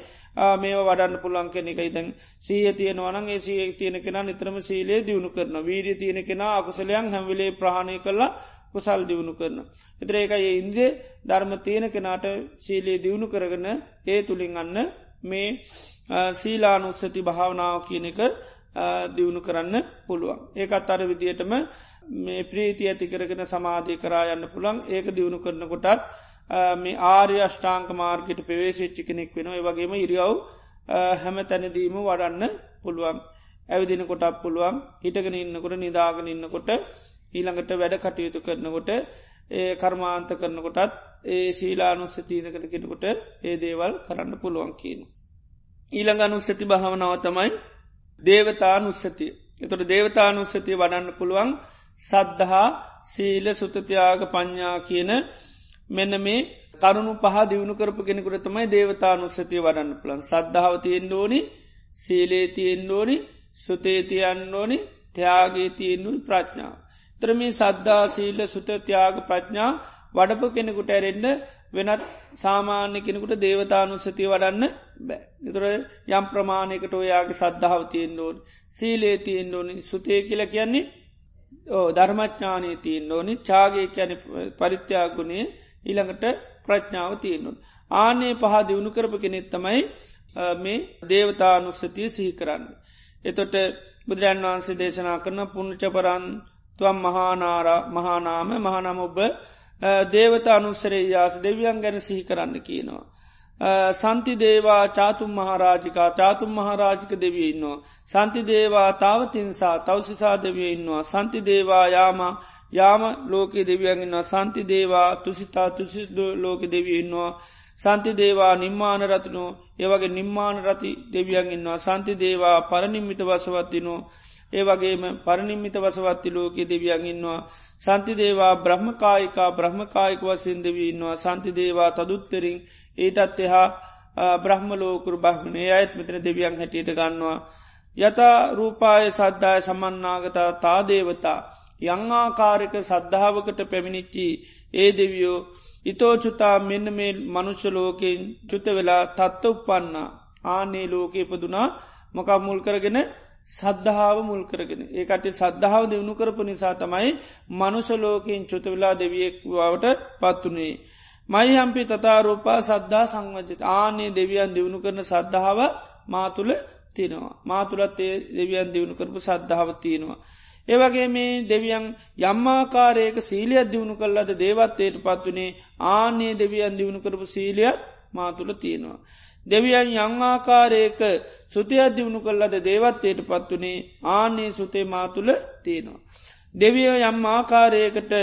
මේ වඩන්න පුළුවන් කෙනෙක ඉතන් සීය තියෙනවනන් ඒ සී තියෙන කෙන නිතරම සීලේ දියුණු කරන වීරිය තියෙන කෙන අකුසලයන් හැවිලේ ප්‍රහණය කරලා කුසල් දියුණු කරන. එතර ඒක ඒ ඉන්ද්‍රිය ධර්ම තියෙන කෙනාට සීලේ දියුණු කරගන ඒ තුළින් අන්න මේ සීලානුත්සති භාවනාව කියන එක දියුණු කරන්න පුළුවන්. ඒකත් අර විදියටම මේ ප්‍රීති ඇති කරගෙන සමාධය කරා යන්න පුළන් ඒක දියුණු කරන කොටත් මේ ආර්ය අෂ්ඨාංක මාර්ගයට පෙවේශච්චි කෙනෙක් වෙන වගේම ඉරියව් හැම තැනදීම වඩන්න පුළුවන් ඇවිදින කොටක් පුළුවන් හිටගෙන ඉන්නකොට නිදාගෙන ඉන්නකොට ඊළඟට වැඩ කටයුතු කරනකොට ඒ කර්මාන්ත කරනකොටත් ඒ ශීලානුස්සතීනකට කෙනකොට ඒ දේවල් කරන්න පුළුවන් කියන. ඊළඟනුස්සති භාවනාව තමයි දේවතානුස්සතිය. එතොට දේවතානුස්සතිය වඩන්න පුළුවන් සද්ධහා සීල සුතතියාග පඤ්ඥා කියන මෙන්න මේ කරුණු පහ දියුණු කරපු කෙනෙකුට තමයි දේවතානුස්සතිය වඩන්න පුළන් සද්ධාව තියෙන් ඕනි සීලේ තියෙන් ඕනි සුතේතියන්න ඕනි ත්‍යයාගේ තියෙන්නුයි ප්‍රඥාව. ත්‍රමී සද්ධා සීල සුත ත්‍යයාග ප්‍රඥා වඩපු කෙනෙකුට ඇරෙන්ඩ වෙනත් සාමාන්‍ය කෙනෙකුට දේවතානුස්සතිය වඩන්න බෑ. එතුර යම් ප්‍රමාණයකට ඔයාගේ සද්ධාව තියෙන් ඕන් සීලේ තියෙන් ඕනි සුතය කියල කියන්නේ ඕ ධර්මඥානී තියෙන් ඕනි චාගේ කියන පරිත්‍යාගුණේ ඊළඟට ප්‍රඥාව තියෙන්නුන්. ආනේ පහ දියුණු කරප කෙනෙත් තමයි මේ දේවතානුස්සතිය සිහි කරන්න. එතොට බුදුරන් වහන්සේ දේශනා කරන පුුණචපරන් තුවම් මහානාර මහානාම මහනම ඔබ දේවත අනුස්සරේ යාස දෙවියන් ගැන සිහි කරන්න කියනවා. සන්ති දේවා චාතුම් මහරාජිකා චාතුම් මහරාජික දෙවිය ඉන්නවා. සන්ති දේවා තාවතින්සා තවසිසා දෙවිය ඉන්නවා. සන්ති දේවා යාම යාම ලෝක දෙවියන්ගන්නවා සන්ති දේවා තුසිතා තුසි ලෝක දෙවිය ඉන්නවා. සන්ති දේවා නිම්මාන රතිනෝ ඒවගේ නිම්මාන රති දෙවියන් ඉන්නවා සන්ති දේවා පරනිම්මිත වසවත්තිනෝ ඒවගේම පරනිම්මිත වසවත්ති ලෝකෙ දෙවියන් ඉන්නවා. සන්ති දේවා බ්‍රහ්මකායිකා බ්‍රහ්මකායික වසින් දෙවී ඉන්නවා. සන්ති දේවා තදුත්තරින් ඊටත් එහා බ්‍රහ්මලෝකුරු බ්‍රහ්මණය අයත් මෙතන දෙවියන් හැටියට ගන්නවා. යතා රූපාය සද්ධාය සමන්නාගතා තාදේවතා යංආකාරක සද්ධාවකට පැමිණිච්චි. ඒ දෙවියෝ ඉතෝචුතා මෙන්න මේ මනුෂ්‍ය ලෝකෙන් චුත වෙලා තත්ත උපන්නා ආනේ ලෝක ඉපදුනා. මොකක් මුල් කරගෙන? සද්ධාව මුල් කරගෙන ඒකට සද්ධාව දෙවුණු කරපු නිසා තමයි මනුෂ ලෝකෙන් චුත වෙලා දෙවියෙක් වට පත්වනේ. මයි හම්පි තතාරූපා සද්ධා සංවජත ආනේ දෙවියන් දියුණු කරන සද්ධාව මාතුළ තියෙනවා. මාතුළත් ඒ දෙවියන් දියුණු කරපු සද්ධාව තියෙනවා. ඒවගේ මේ දෙවියන් යම්මාකාරයක සීලියත් දියුණු කල්ලද දේවත්වයට පත්වනේ ආනේ දෙවියන් දියුණු කරපු සීලියත් මාතුළ තියෙනවා. දෙවියන් යංආකාරයක සුතියක් දියුණු කල්ලද දේවත්වයට පත්වනේ ආනේ සුතේ මාතුළ තියෙනවා. දෙවිය යම් ආකාරයකට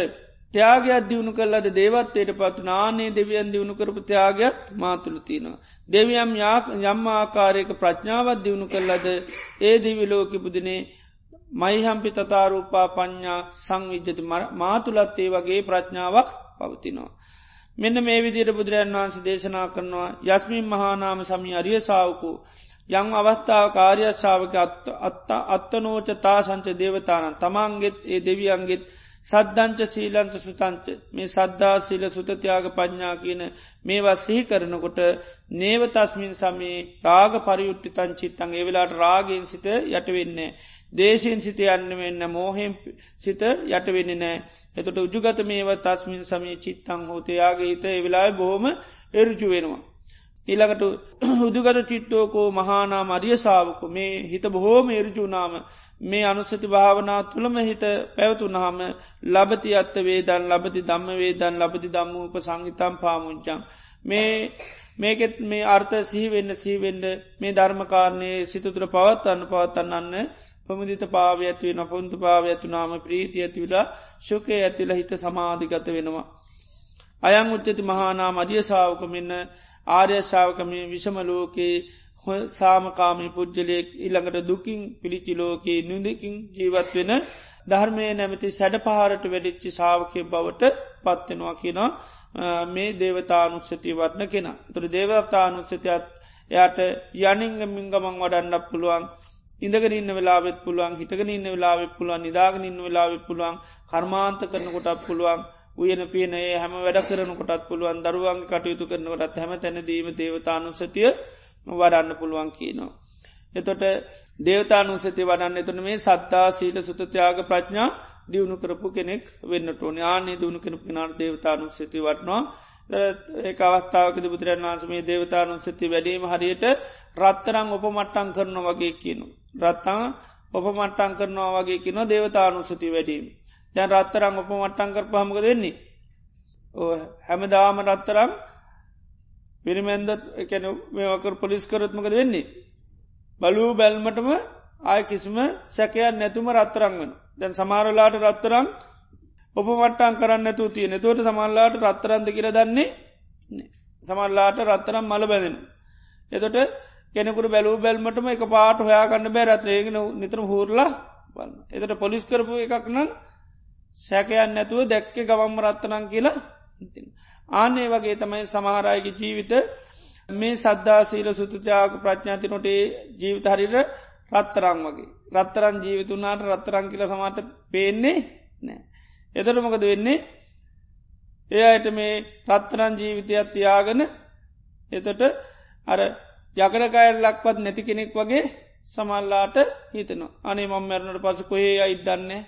ත්‍යයාගයක් දියුණු කල්ලද දේවත්වයට පත්තු නානේ දෙවියන් දියුණු කරපු ත්‍යයාගයක් මාතුළ තියෙනවා. දෙවියම් යම් ආකාරයක ප්‍රඥාවත් දියුණු කල්ලද ඒ දිවිලෝකිපුදිනේ මයිහම්පි තතාරූපා පඤ්ඥා සංවිජ්ජති මාතුලත්තේ වගේ ප්‍රඥාවක් පවතිනවා. මෙන්න මේ විදියට බුදුරජන් වහන්ස දේශනා කරනවා යස්මින් මහානාම සමි අරිය සාවකු යං අවස්ථාව කාර්යශාවක අත්ත අත්තනෝච තා සංච දේවතානන් තමන්ගෙත් ඒ දෙවියන්ගෙත් සද්ධංච සීලන්ත සුතංච මේ සද්ධා සීල සුතතියාග පඥ්ඥා කියන මේවා සිහි කරනකොට නේවතස්මින් සමේ රාග පරියුට්ටි තංචිත්තන් ඒවෙලාට රාගෙන් සිත යටවෙන්නේ. දේශයෙන් සිත යන්න වෙන්න මෝහෙම් සිත යටවෙන්න නෑ එතට උජුගත මේව තස්මින් සමී චිත්තං හෝතයාගේ හිත එවෙලායි බොහොම එරජු වෙනවා. ඊළඟට [clears throat] උදුගත චිත්තෝකෝ මහානා මරිය සාාවකු මේ හිත බොහෝම එරජුනාම මේ අනුස්සති භාවනා තුළම හිත පැවතුනහම ලබති අත්ත වේදන් ලබති දම්ම වේදන් ලබති දම්මූප සංහිතම් පාමුංචන් මේ මේකෙත් මේ අර්ථ සිහිවෙන්න සීවෙන්ඩ මේ ධර්මකාරණය සිතුතුර පවත්වන්න පවත්තන්නන්න පමුදිත පාව ඇතිවෙන පොන්තු පාව ඇතුනාම ප්‍රීති ඇතිවිලා ශුකය ඇතිල හිත සමාධිගත වෙනවා. අයං උච්චති මහානා මදිය සාාවක මෙන්න ආර්යශාවකම විෂමලෝකයේ සාමකාමී පුද්ජලයෙක් ඉල්ළඟට දුකින් පිළිචිලෝකයේ නුදකින් ජීවත් වෙන ධර්මය නැමති සැඩ පහරට වැඩිච්චි සාාවකය බවට පත්වෙනවා කියෙනවා මේ දේවතානුස්සතිය වත්න කෙන. තුර දේවතානුස්සතියත් එයට යනිංග මිංගමං වඩන්නක් පුළුවන් ඉඳගෙන ඉන්න වෙලාවෙත් පුළුවන් හිටගෙන ඉන්න වෙලාවෙත් පුළුවන් නිදාගෙන ඉන්න වෙලාවෙත් පුළුවන් කර්මාන්ත කරන කොටත් පුළුවන් උයන පියනේ හැම වැඩ කරන කොටත් පුළුවන් දරුවන් කටයුතු කරනකොටත් හැම තැනදීම දේවතානුසතිය වඩන්න පුළුවන් කියනවා. එතොට දේවතානුසති වඩන්න එතුන මේ සත්තා සීල සුතතියාග ප්‍රඥා දියුණු කරපු කෙනෙක් වෙන්නට ඕන ආනේ දියුණු කෙනපු නාට දේවතානුසති වටනවා ඒ අවස්ථාවකද බුදුරන් වන්සමේ දේවතානුසති වැඩීම හරියට රත්තරං ඔපමට්ටං කරන වගේ කියනු. රත්තං ඔපමට්ටං කරනවා වගේ කියන දේවතානුසති වැඩීම. දැන් රත්තරං ඔපමට්ටං කර පහමක දෙන්නේ. හැමදාම රත්තරං පිරිමැන්දත් එකැන මේවකර පොලිස් කරත්මක වෙන්නේ. බලූ බැල්මටම ආය කිසිම සැකයක් නැතුම රත්තරංගන දැන් සමාරලාට රත්තරං ඔප මට්ටන් කරන්න ඇතු තියෙන තුවට සමල්ලාට රත්තරන්ද කියර දන්නේ සමල්ලාට රත්තරම් මල බැදෙන. එතොට කෙනෙකුට බැලූ බැල්මටම එක පාට හොයාගන්න බෑ රත්‍රයගෙන නිතර හූරලා වන්න. එතට පොලිස් කරපු එකක් නම් සැකයන් නැතුව දැක්ක ගවම්ම රත්තනං කියලා ආනේ වගේ තමයි සමහරයගේ ජීවිත. මේ සද්ධාසීල සුතතියාක ප්‍රඥාති නොටේ ජීවිත හරිර රත්තරං වගේ. රත්තරන් ජීවිතුනාට රත්තරං කියල සමට පේන්නේ නෑ. එතට මොකද වෙන්නේ? ඒ අයට මේ රත්තරන් ජීවිතයක් තියාගන එතට අර යකරකයල්ලක්වත් නැති කෙනෙක් වගේ සමල්ලාට හිතනවා. අනේ මං මැරණට පසු කොහේ අයිදන්නේ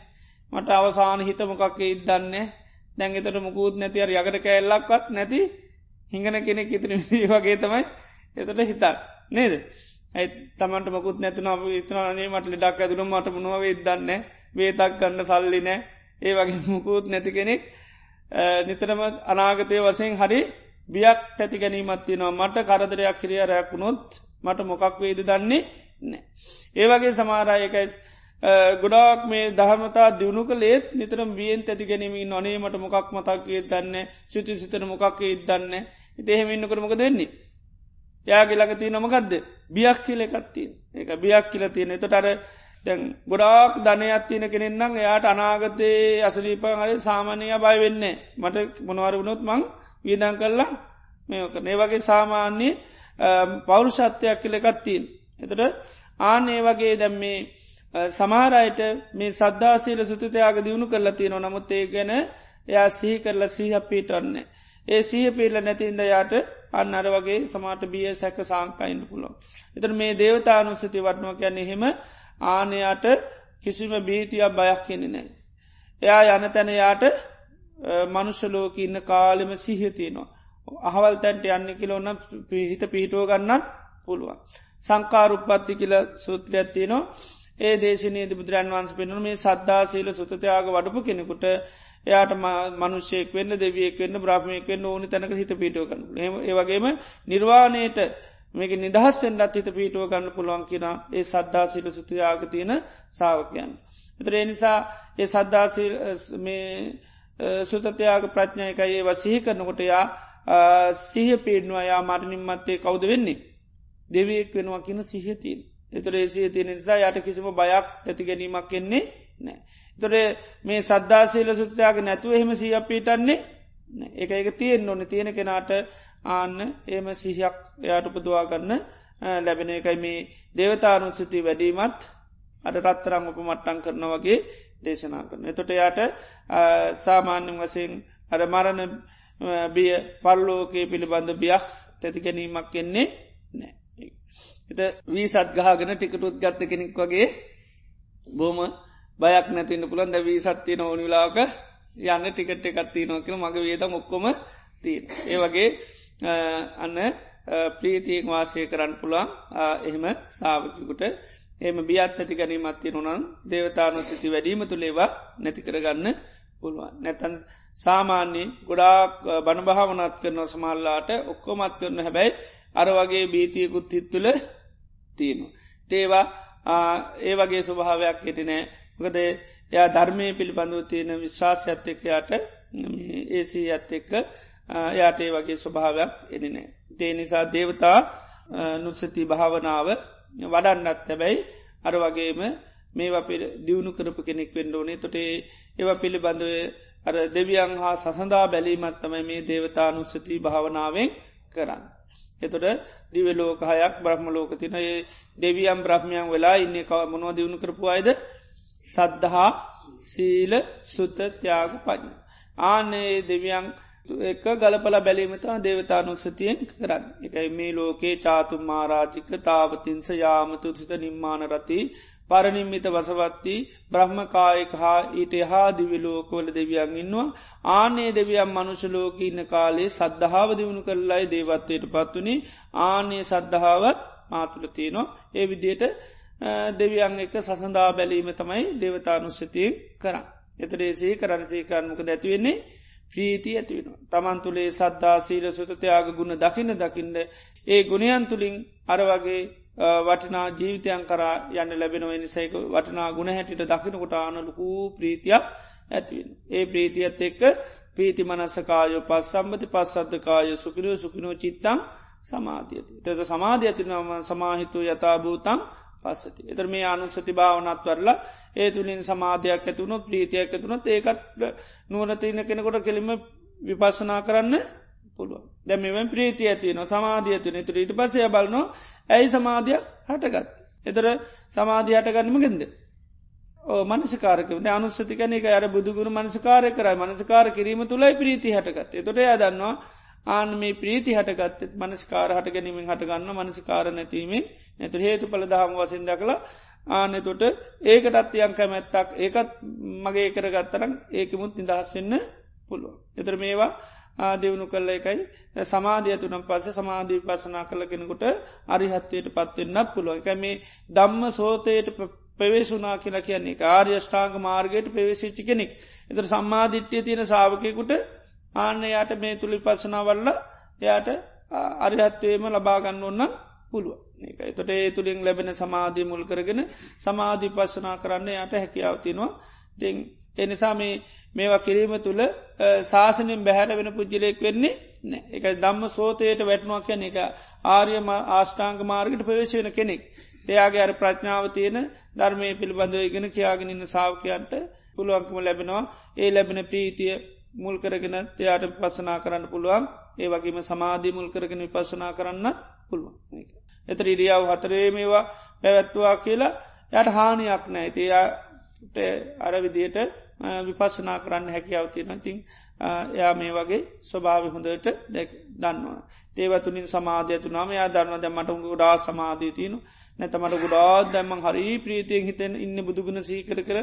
මට අවසාන හිතමොකක්ක ඉදන්නේ දැන් එතට මුකුත් නැති අර යකට කෑල්ලක්වත් නැති හිඟන කෙනෙක් ඉතිර වගේ තමයි එතට හිතක් නේද? ඇයි තමන්ට මකුත් නැතුන ඉතනනේ මට ලඩක් ඇතුළු මට මුණුව ඉදන්න වේතක් කන්න සල්ලි නෑ. ඒ වගේ මුකුත් නැති කෙනෙක් නිතරම අනාගතය වසයෙන් හරි බියක් තැති ගැනීමත්තිනවා මට කරදරයක් කිරියරයක් වුණොත් මට මොකක් වේද දන්නේ? නෑ. ඒවගේ සමාරයකයි ගොඩාක් මේ දහමතා දියුණු කළේත් නිතරම් වියෙන් තැති ගැනීමින් නොනේ මට මොකක් මතක්ගේ දන්න ශුති සිතන මොකක් ඉදන්න ඉතහෙම ඉන්න කරමක දෙන්නේ. යාගේ ළඟති නොමකක්ද බියක් කියල එකත්තින් ඒක බියක් කියල තියෙන. එතොටර දැන් ගොඩාක් ධනයක් තියෙන කෙනෙන්නම් එයාට අනාගතයේ අසලීපන් හරි සාමානය බය වෙන්නේ මට මොනවර වුණොත් මං වීදන් කරලා මේක ඒ වගේ සාමාන්‍ය පෞරුෂත්වයක් කියල එකත්තින් එතට ආන ඒ වගේ දැම් මේ සමහරයට මේ සද්ධාසීල සුතතියාග දියුණු කරලා තියෙන නමුත් ඒ ගැන එයා සිහි කරලා සීහ පීටන්නේ ඒ සීහ පිල්ල නැතින්ද යාට අන්න අර වගේ සමාට බිය සැක සංකයින්න පුළො. එතර මේ දේවතානුත්සති වටනුව කියන්න එහෙම ආනයාට කිසිම බීතියක් බයක් කෙනෙ නෑ. එයා යන තැන යාට මනුෂලෝක ඉන්න කාලෙම සිහතියනවා. අහවල් තැන්ට යන්න කිලෝන්න පිහිත පිහිටුව ගන්නත් පුළුවන්. සංකාරුපත්ති කියල සූත්‍රයක්ත්තියනවා ඒ දේශනයේ බුදුරන් වන්ස පෙනුන මේ සද්ධාසීල සුතතියාග වඩපු කෙනෙකුට එයාට මනුෂ්‍යයෙක් වෙන්න දෙවියෙක් වෙන්න බ්‍රහ්මයක් වෙන්න ඕනි තැනක හිත පිටුව කන්න ඒවගේම නිර්වාණයට මේක නිදහස් වෙන්ඩත් හිත පිටුව ගන්න පුළුවන් කියෙන ඒ සද්ධාසිල සුතියාග තියෙන සාාවකයන්. එතර එනිසා ඒ සද්ධාසිල් සුතතියාග ප්‍රඥයකයි ඒ වසිහි කරනකොට යා සිහ පේඩනවා යා මරණින්මත්තේ කවුද වෙන්නේ. දෙවියෙක් වෙනවා කියන සිහතින්. එතර ඒසිය තියෙන නිසා යට කිසිම බයක් ඇති ගැනීමක් කෙන්නේ නෑ. තොරේ මේ සද්ධාසීල සුත්‍රයාග නැතුව එහෙම සිය පීටන්නේ එක එක තියෙන් ඕන තියෙන කෙනාට ආන්න ඒම සිහියක් එයාට උපදවාගන්න ලැබෙන එකයි මේ දේවතානුත්සති වැඩීමත් අඩ රත්තරං උප මට්ටන් කරන වගේ දේශනා කරන. එතොට යායට සාමාන්‍යෙන් වසයෙන් අර මරණ බිය පල්ලෝකයේ පිළිබඳ බියක් තැති ගැනීමක් කෙන්නේ නෑ. එත වී සත්ගාගෙන ටිකටුත් ගත්ත කෙනෙක් වගේ බෝම බයක් නැතින්න පුළන් දැවී සත්තියන ඕනිලාක යන්න ටිකට් එකත්ති නොකල මඟ වේද ඔක්කොම තිී. ඒ වගේ අන්න ප්‍රීතියෙක් වාසය කරන්න පුළන් එහෙම සාාවකිකුට එම බියත් ඇති ගැනීමත්ති නොනන් දේවතානු සිති වැඩීම තුළේවා නැති කරගන්න පුළුවන්. නැතන් සාමාන්‍ය ගොඩාක් බණභාවනත් කරන සමල්ලාට ඔක්කොමත් කරන හැබැයි අර වගේ බීතියකුත් හිත්තුල තියෙනු. තේවා ඒ වගේ ස්වභාවයක් හිටිනෑ මොකද යා ධර්මය පිළිබඳව තියෙන විශ්වාසයත් එක්කයාට ඒසී ඇත් එක්ක යාට ඒ වගේ ස්වභාවයක් එනිනෑ. දේ නිසා දේවතා නුත්සති භාවනාව වඩන්නත් හැබැයි අර වගේම මේවා දියුණු කරපු කෙනෙක් වෙන්ඩෝනේ තොටේ ඒවා පිළිබඳව අර දෙවියන් හා සසඳා බැලීමත්තමයි මේ දේවතා නුස්සති භාවනාවෙන් කරන්න. එතොට දිවලෝකහයක් බ්‍රහ්ම ලෝකතින ඒ දෙවියම් බ්‍රහ්මයන් වෙලා ඉන්නේ කව මොනව දියුණු කරපු අයිද සද්ධහා සීල සුත ත්‍යාග පඥ. ආනේ දෙවියන් එක ගලපල බැලීමතා දේවතානුක්සතියෙන් කරන්න. එකයි මේ ලෝකේ චාතුම් මාරාජික තාවතින්ස යාමතු සිත නිර්මාණ රති පරනිම්මිත වසවත්ති බ්‍රහ්මකායක හා ඊට හා දිවිලෝකවල දෙවියන් ඉන්නවා ආනේ දෙවියම් මනුෂලෝක ඉන්න කාලේ සද්ධාව දියුණු කරලයි දේවත්වයට පත්වනි ආනේ සද්ධාවත් මාතුළ තියනවා ඒ විදියට දෙවියන් එක සසඳා බැලීම තමයි දේවතානුස්සතිය කරන්න. එතරේසේ කරණසේකරමක දැතිවෙන්නේ ප්‍රීති ඇතිවෙන. තමන් තුළේ සද්ධා සීල සුතතියාග ගුණ දකින්න දකින්න ඒ ගුණයන් තුළින් අර වගේ වටනා ජීවිතයන් කරා යන්න ලැබෙනව නිසයික වටනා ගුණ හැටිට දකිනකොට ආනලකූ ප්‍රීතියක් ඇතිවෙන. ඒ ප්‍රීතියත් එක්ක පීති මනස්සකායෝ පස් සම්බති පස් සද්ධකාය සුකිරෝ සුකිනෝ චිත්තං සමාධියති. තද සමාධියතිනම සමාහිතු යථභූතං පස්සති. එතර මේ අනුසති භාවනත් වරලා ඒ තුළින් සමාධයක් ඇතුුණු ප්‍රීතියක් ඇතුුණත් ඒකත් නුවනතින කෙනෙකොට කෙලිම විපස්සනා කරන්න පුළුව දැමෙන් ප්‍රීතිය ඇතින සමාධිය තුන තුර ඊට පසය බලන ඇයි සමාධයක් හටගත්. එතර සමාධී හටගන්නම ගෙන්ද. මනසකාරක අනුස්සතිකන එක අර බුදුගුරු මනසකාරය කරයි මනසකාර කිරීම තුළයි ප්‍රීති හටගත්. තොට යදන්නවා ආන මේ ප්‍රීති හටගත්තත් මනස්කාර හට ගැනීමෙන් හටගන්න මනස්කාර නැතිීමෙන් නැතු හේතු පල දහම වසින් දකළ ආනෙතොට ඒකටත් යං කැමැත්තක් ඒකත් මගේ කරගත්තරම් ඒකමුත් නිදහස් වෙන්න පුළුව. එතර මේවා ආදියවුණු කල්ල එකයි. සමාධිය තුනම් පස සමාධී පසනා කල කෙනෙකුට අරිහත්වයට පත්වෙන්නත් පුළුව එක මේ දම්ම සෝතයට පෙවේසුනා කියලා කියන්නේ ආර්ය ෂ්ඨාංග මාර්ගයට පෙවේසිච්චි කෙනෙක්. එතර සම්මාධිට්්‍යය තියෙන සාාවකයකුට ආන්න යායට මේ තුළි පසනාවල්ල යායට අරිහත්වේම ලබාගන්න ඔන්න පුළුව ඒක. එතොට ඒ තුළින් ලැබෙන සමාධී මුල් කරගෙන සමාධී පස්සනා කරන්න යට හැකියාවතිනවා දෙ එනිසා මේ මේවා කිරීම තුළ ශාසනින් බැහැර වෙන පුද්ජලයෙක් වෙන්නේ නෑ එක දම්ම සෝතයට වැටනුවක් කියන එක ආර්යම ආෂ්ඨාංග මාර්ගට ප්‍රවේශ වෙන කෙනෙක්. දෙයාගේ අර ප්‍රඥාව තියෙන ධර්මය පිළිබඳව ඉගෙන කියාගෙන ඉන්න සාාවකයන්ට පුළුවන්කම ලැබෙනවා. ඒ ලැබෙන ප්‍රීතිය මුල් කරගෙන එයාට පසනා කරන්න පුළුවන්. ඒ වගේම සමාධී මුල් කරගෙන පසනා කරන්න පුළුවන්. එතර ඉරියාව හතරේ මේවා පැවැත්වා කියලා යට හානියක් නෑ තියාට අර විදියට විපස්සනා කරන්න හැකියාවතින තින් එයා මේ වගේ ස්වභාව හොඳට දැක් දන්නවා. ඒවතුනින් සමාධය තුනාම යා දන්න දැමට ගොඩා සමාධී තියනු නැතමට ගොඩාත් දැම්මන් හරි ප්‍රීතියෙන් හිතෙන් ඉන්න බුදුගුණ සීකර කර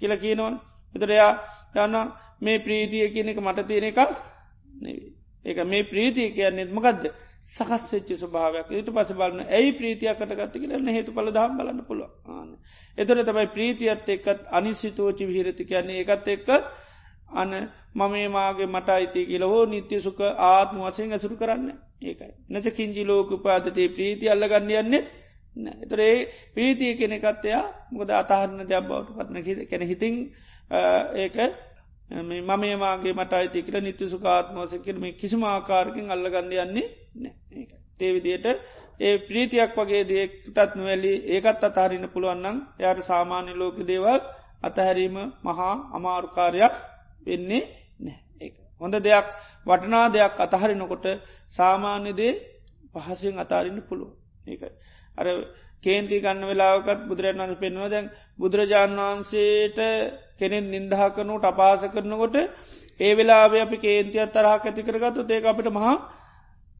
කියල කියනවන්. එතරයා දන්න මේ ප්‍රීතිය කියන එක මට තියෙන එකක් නෙවී. ඒක මේ ප්‍රීතිය කියන්න නෙත්මකක්ද සකස් වෙච්ච ස්වභාවයක්. ඊට පස බලන්න ඇයි ප්‍රීතියකට ගත්ති කියලන්න හේතු පල දහම් බලන්න පුළුව ආන එතන තමයි ප්‍රීතියත් එක්කත් අනිසිතෝචි විහිරති කියන්නේ. එකත් එක්ක අන මමේ මාගේ මට අයිති කියල හෝ නිත්‍ය සුක ආත්ම වසයෙන් ඇසුරු කරන්න. ඒකයි. නච කිංජි ලෝක පාදතේ ප්‍රීති අල්ලගන්න යන්නේ එතරේ ප්‍රීතිය කෙනෙකත්තයා මොකද අතහරණ දෙයක් බවට පත්න කෙන හිතින් ඒක මම ඒමාගේ මට අයිති කියල නිත්‍ය සුකාත්මවසකිරම කිසිම ආකාරකින් අල්ලගන්න යන්නේ තේවිදියට ඒ ප්‍රීතියක් වගේ දේකටත් නොවැලි ඒකත් අතාරන්න පුළුවන්නම් යට සාමාන්‍ය ලෝක දේවල් අතහැරීම මහා අමාරුකාරයක් වෙන්නේ නෑ හොඳ දෙයක් වටනා දෙයක් අතහරිනකොට සාමාන්‍යදේ පහසුවෙන් අතාරන්න පුළුව ඒකයි අර කේන්ති ගන්න වෙලාවකත් බුදුරන් වන්ස පෙන්වා දැන් බුදුරජාණන් වහන්සේට කෙනෙත් නින්දහ කරනුට අපාස කරනකොට ඒ වෙලාේ අපි කේන්තියත් තරහ ඇති කරගත්තු ඒක අපිට මහා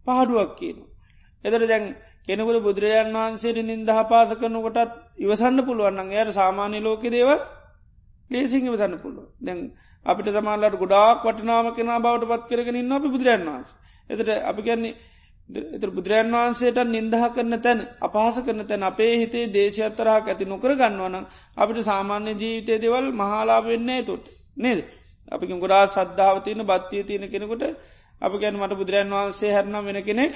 පහඩුවක් කියන. එතට දැන් කෙනෙකුද බුදුරජාන් වහන්සේට නින්දහ පාස කරනකොටත් ඉවසන්න පුළුවන්න යට සාමාන්‍ය ලෝක දේව ලේසිං ඉවසන්න පුළුව දැන් අපිට සමාල්ලට ගොඩාක් වටනාම කෙනා බවට පත් කරගෙන ඉන්න අපි බුදුරන් වහන්ස. එතට අපි ගැන්නේ එත බුදුරන් වහන්සේට නින්දහ කරන තැන් අපහස කරන තැන් අපේ හිතේ දේශයත්තරහක් ඇති නොකර ගන්නවන අපිට සාමාන්‍ය ජීවිතය දෙවල් මහලා වෙන්නේ තුොට නේද? අපි ගොඩා සද්ධාවතියන බත්තිය තියෙන කෙනෙකුට අප ගැන මට බුදුරන් වහන්සේ හැරනම් වෙන කෙනෙක්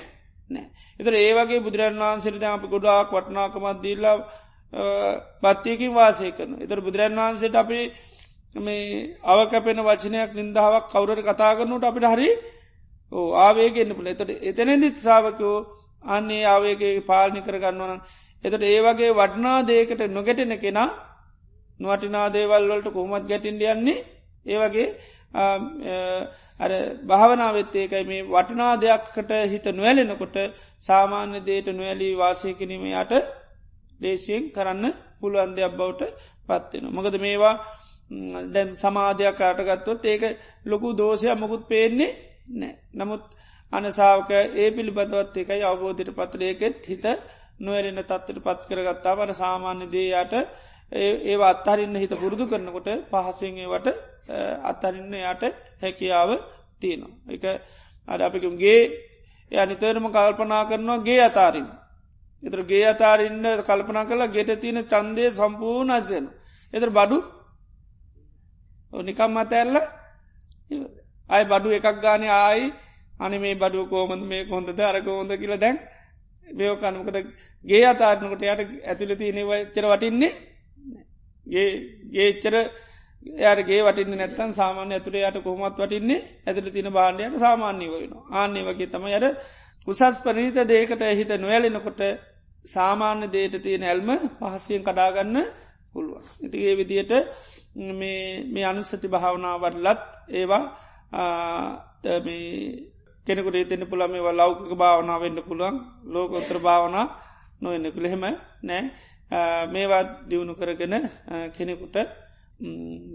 නෑ එතර ඒවගේ බුදුරන් වහන්සේට අප ගොඩාක් වටනාකමත් දීල්ලා බත්තියකින් වාසය කරන එතර බුදුරන් වහන්සේට අපි මේ අවකැපෙන වචනයක් නින්දාවක් කවුරට කතා කරනුට අපිට හරි ඕ ආවේගෙන්න්න පුල එතට එතනෙදිත් සාාවකෝ අන්නේ ආවේගේ පාලනි කරගන්නවන එතට ඒ වගේ වටනා දේකට නොගැටෙන කෙනා නොවටිනා දේවල් වලට කොහොමත් ගැටින්ඩියන්නේ ඒ වගේ අර භාවනාවත්තේකයි මේ වටනා දෙයක්කට හිත නොවැලෙනකොට සාමාන්‍ය දේට නොවැලී වාසය කිරීමයට දේශයෙන් කරන්න පුළුවන් දෙයක් බවට පත්වෙන. මොකද මේවා දැන් සමාධයක් අටගත්තොත් ඒක ලොකු දෝෂය මොකුත් පේන්නේ නෑ. නමුත් අනසාාවක ඒ පිළිබඳවත් එකයි අවබෝධයට පත්‍රයකෙත් හිත නොවැරෙන තත්වට පත් කරගත්තා වන සාමාන්‍ය දේයට ඒ අත්හරින්න හිත පුරුදු කරනකොට පහසුවන්ගේවට අත්හරින්න යට හැකියාව තියෙනවා. එක අඩ අපිකුම්ගේ ය නිතරම කල්පනා කරනවා ගේ අතාරින්. එතර ගේ අතාරන්න කල්පනා කලා ගෙට තියෙන චන්දය සම්පූර්ණ අදයන. එතර බඩු නිකම් මතඇල්ල අයි බඩු එකක් ගාන ආයි අනි මේ බඩුව කෝමද මේ කොොඳද අරක හොඳ කියල දැන් මේෝකනමකද ගේ අතාරනකොට යට ඇතුල තියනෙව චර වටින්නේ ගේ ගේච්චර යාගේ වටින්න නැත්තන් සාමාන්‍ය ඇතුළේ යට කොහොමත් වටින්නේ ඇතුළ තින බාණ්ඩයට සාමාන්‍ය වෙන ආන්නේ වගේ තම යට උසස් පනීත දේකට හිත නොවැලෙනකොට සාමාන්‍ය දේට තියෙන ඇල්ම පහස්සියෙන් කඩාගන්න පුළුවන්. ඉතිගේ විදියට මේ අනුස්සති භාවනාවටලත් ඒවා කෙනෙකුට ඒතෙන පුළම මේ ලෞකික භාවනාව වෙන්න පුළුවන් ලෝක උත්‍ර භාවනා නොවෙන්න කළෙහෙම නෑ. මේවා දියුණු කරගෙන කෙනෙකුට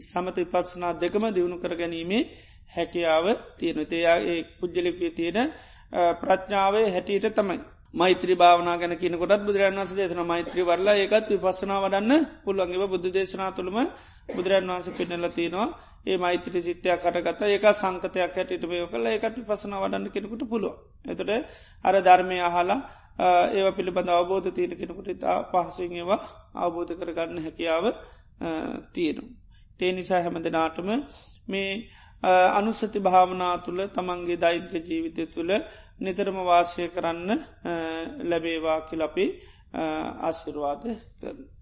සමත පත්සනා දෙකම දියුණු කර ගැනීමේ හැකියාව තියෙන තේයා ඒ පුද්ජලිකේ තියෙන ප්‍රඥාවේ හැටියට තමයි. මෛත්‍රී භාවනා ගැන කියනකොටත් බුදුරන් වන්ස දේශන මෛත්‍රී වරලා ඒකත් විපස්සනා වඩන්න පුල්ලන්ගේ බුදු දේශනා තුළම බුදුරන් වන්ස පින්නල තියෙනවා. ඒ මෛත්‍රී සිත්‍යයක් කටගත ඒක සංකතයක් හැටිට මේ කල ඒකත් විපසනා වඩන්න කෙනෙකුට පුළුව. එතට අර ධර්මය අහලා ඒව පිළිබඳ අවබෝධ තියෙන කෙනකුට ඉතා පහසුවෙන් ඒවා අවබෝධ කරගන්න හැකියාව තියෙනු. තේ නිසා හැම දෙනාටම මේ අනුස්සති භාවනා තුළ තමන්ගේ දෛත්‍ය ජීවිතය තුළ නිතරම වාසය කරන්න ලැබේවා කිලපි ආශිරවාද කරන.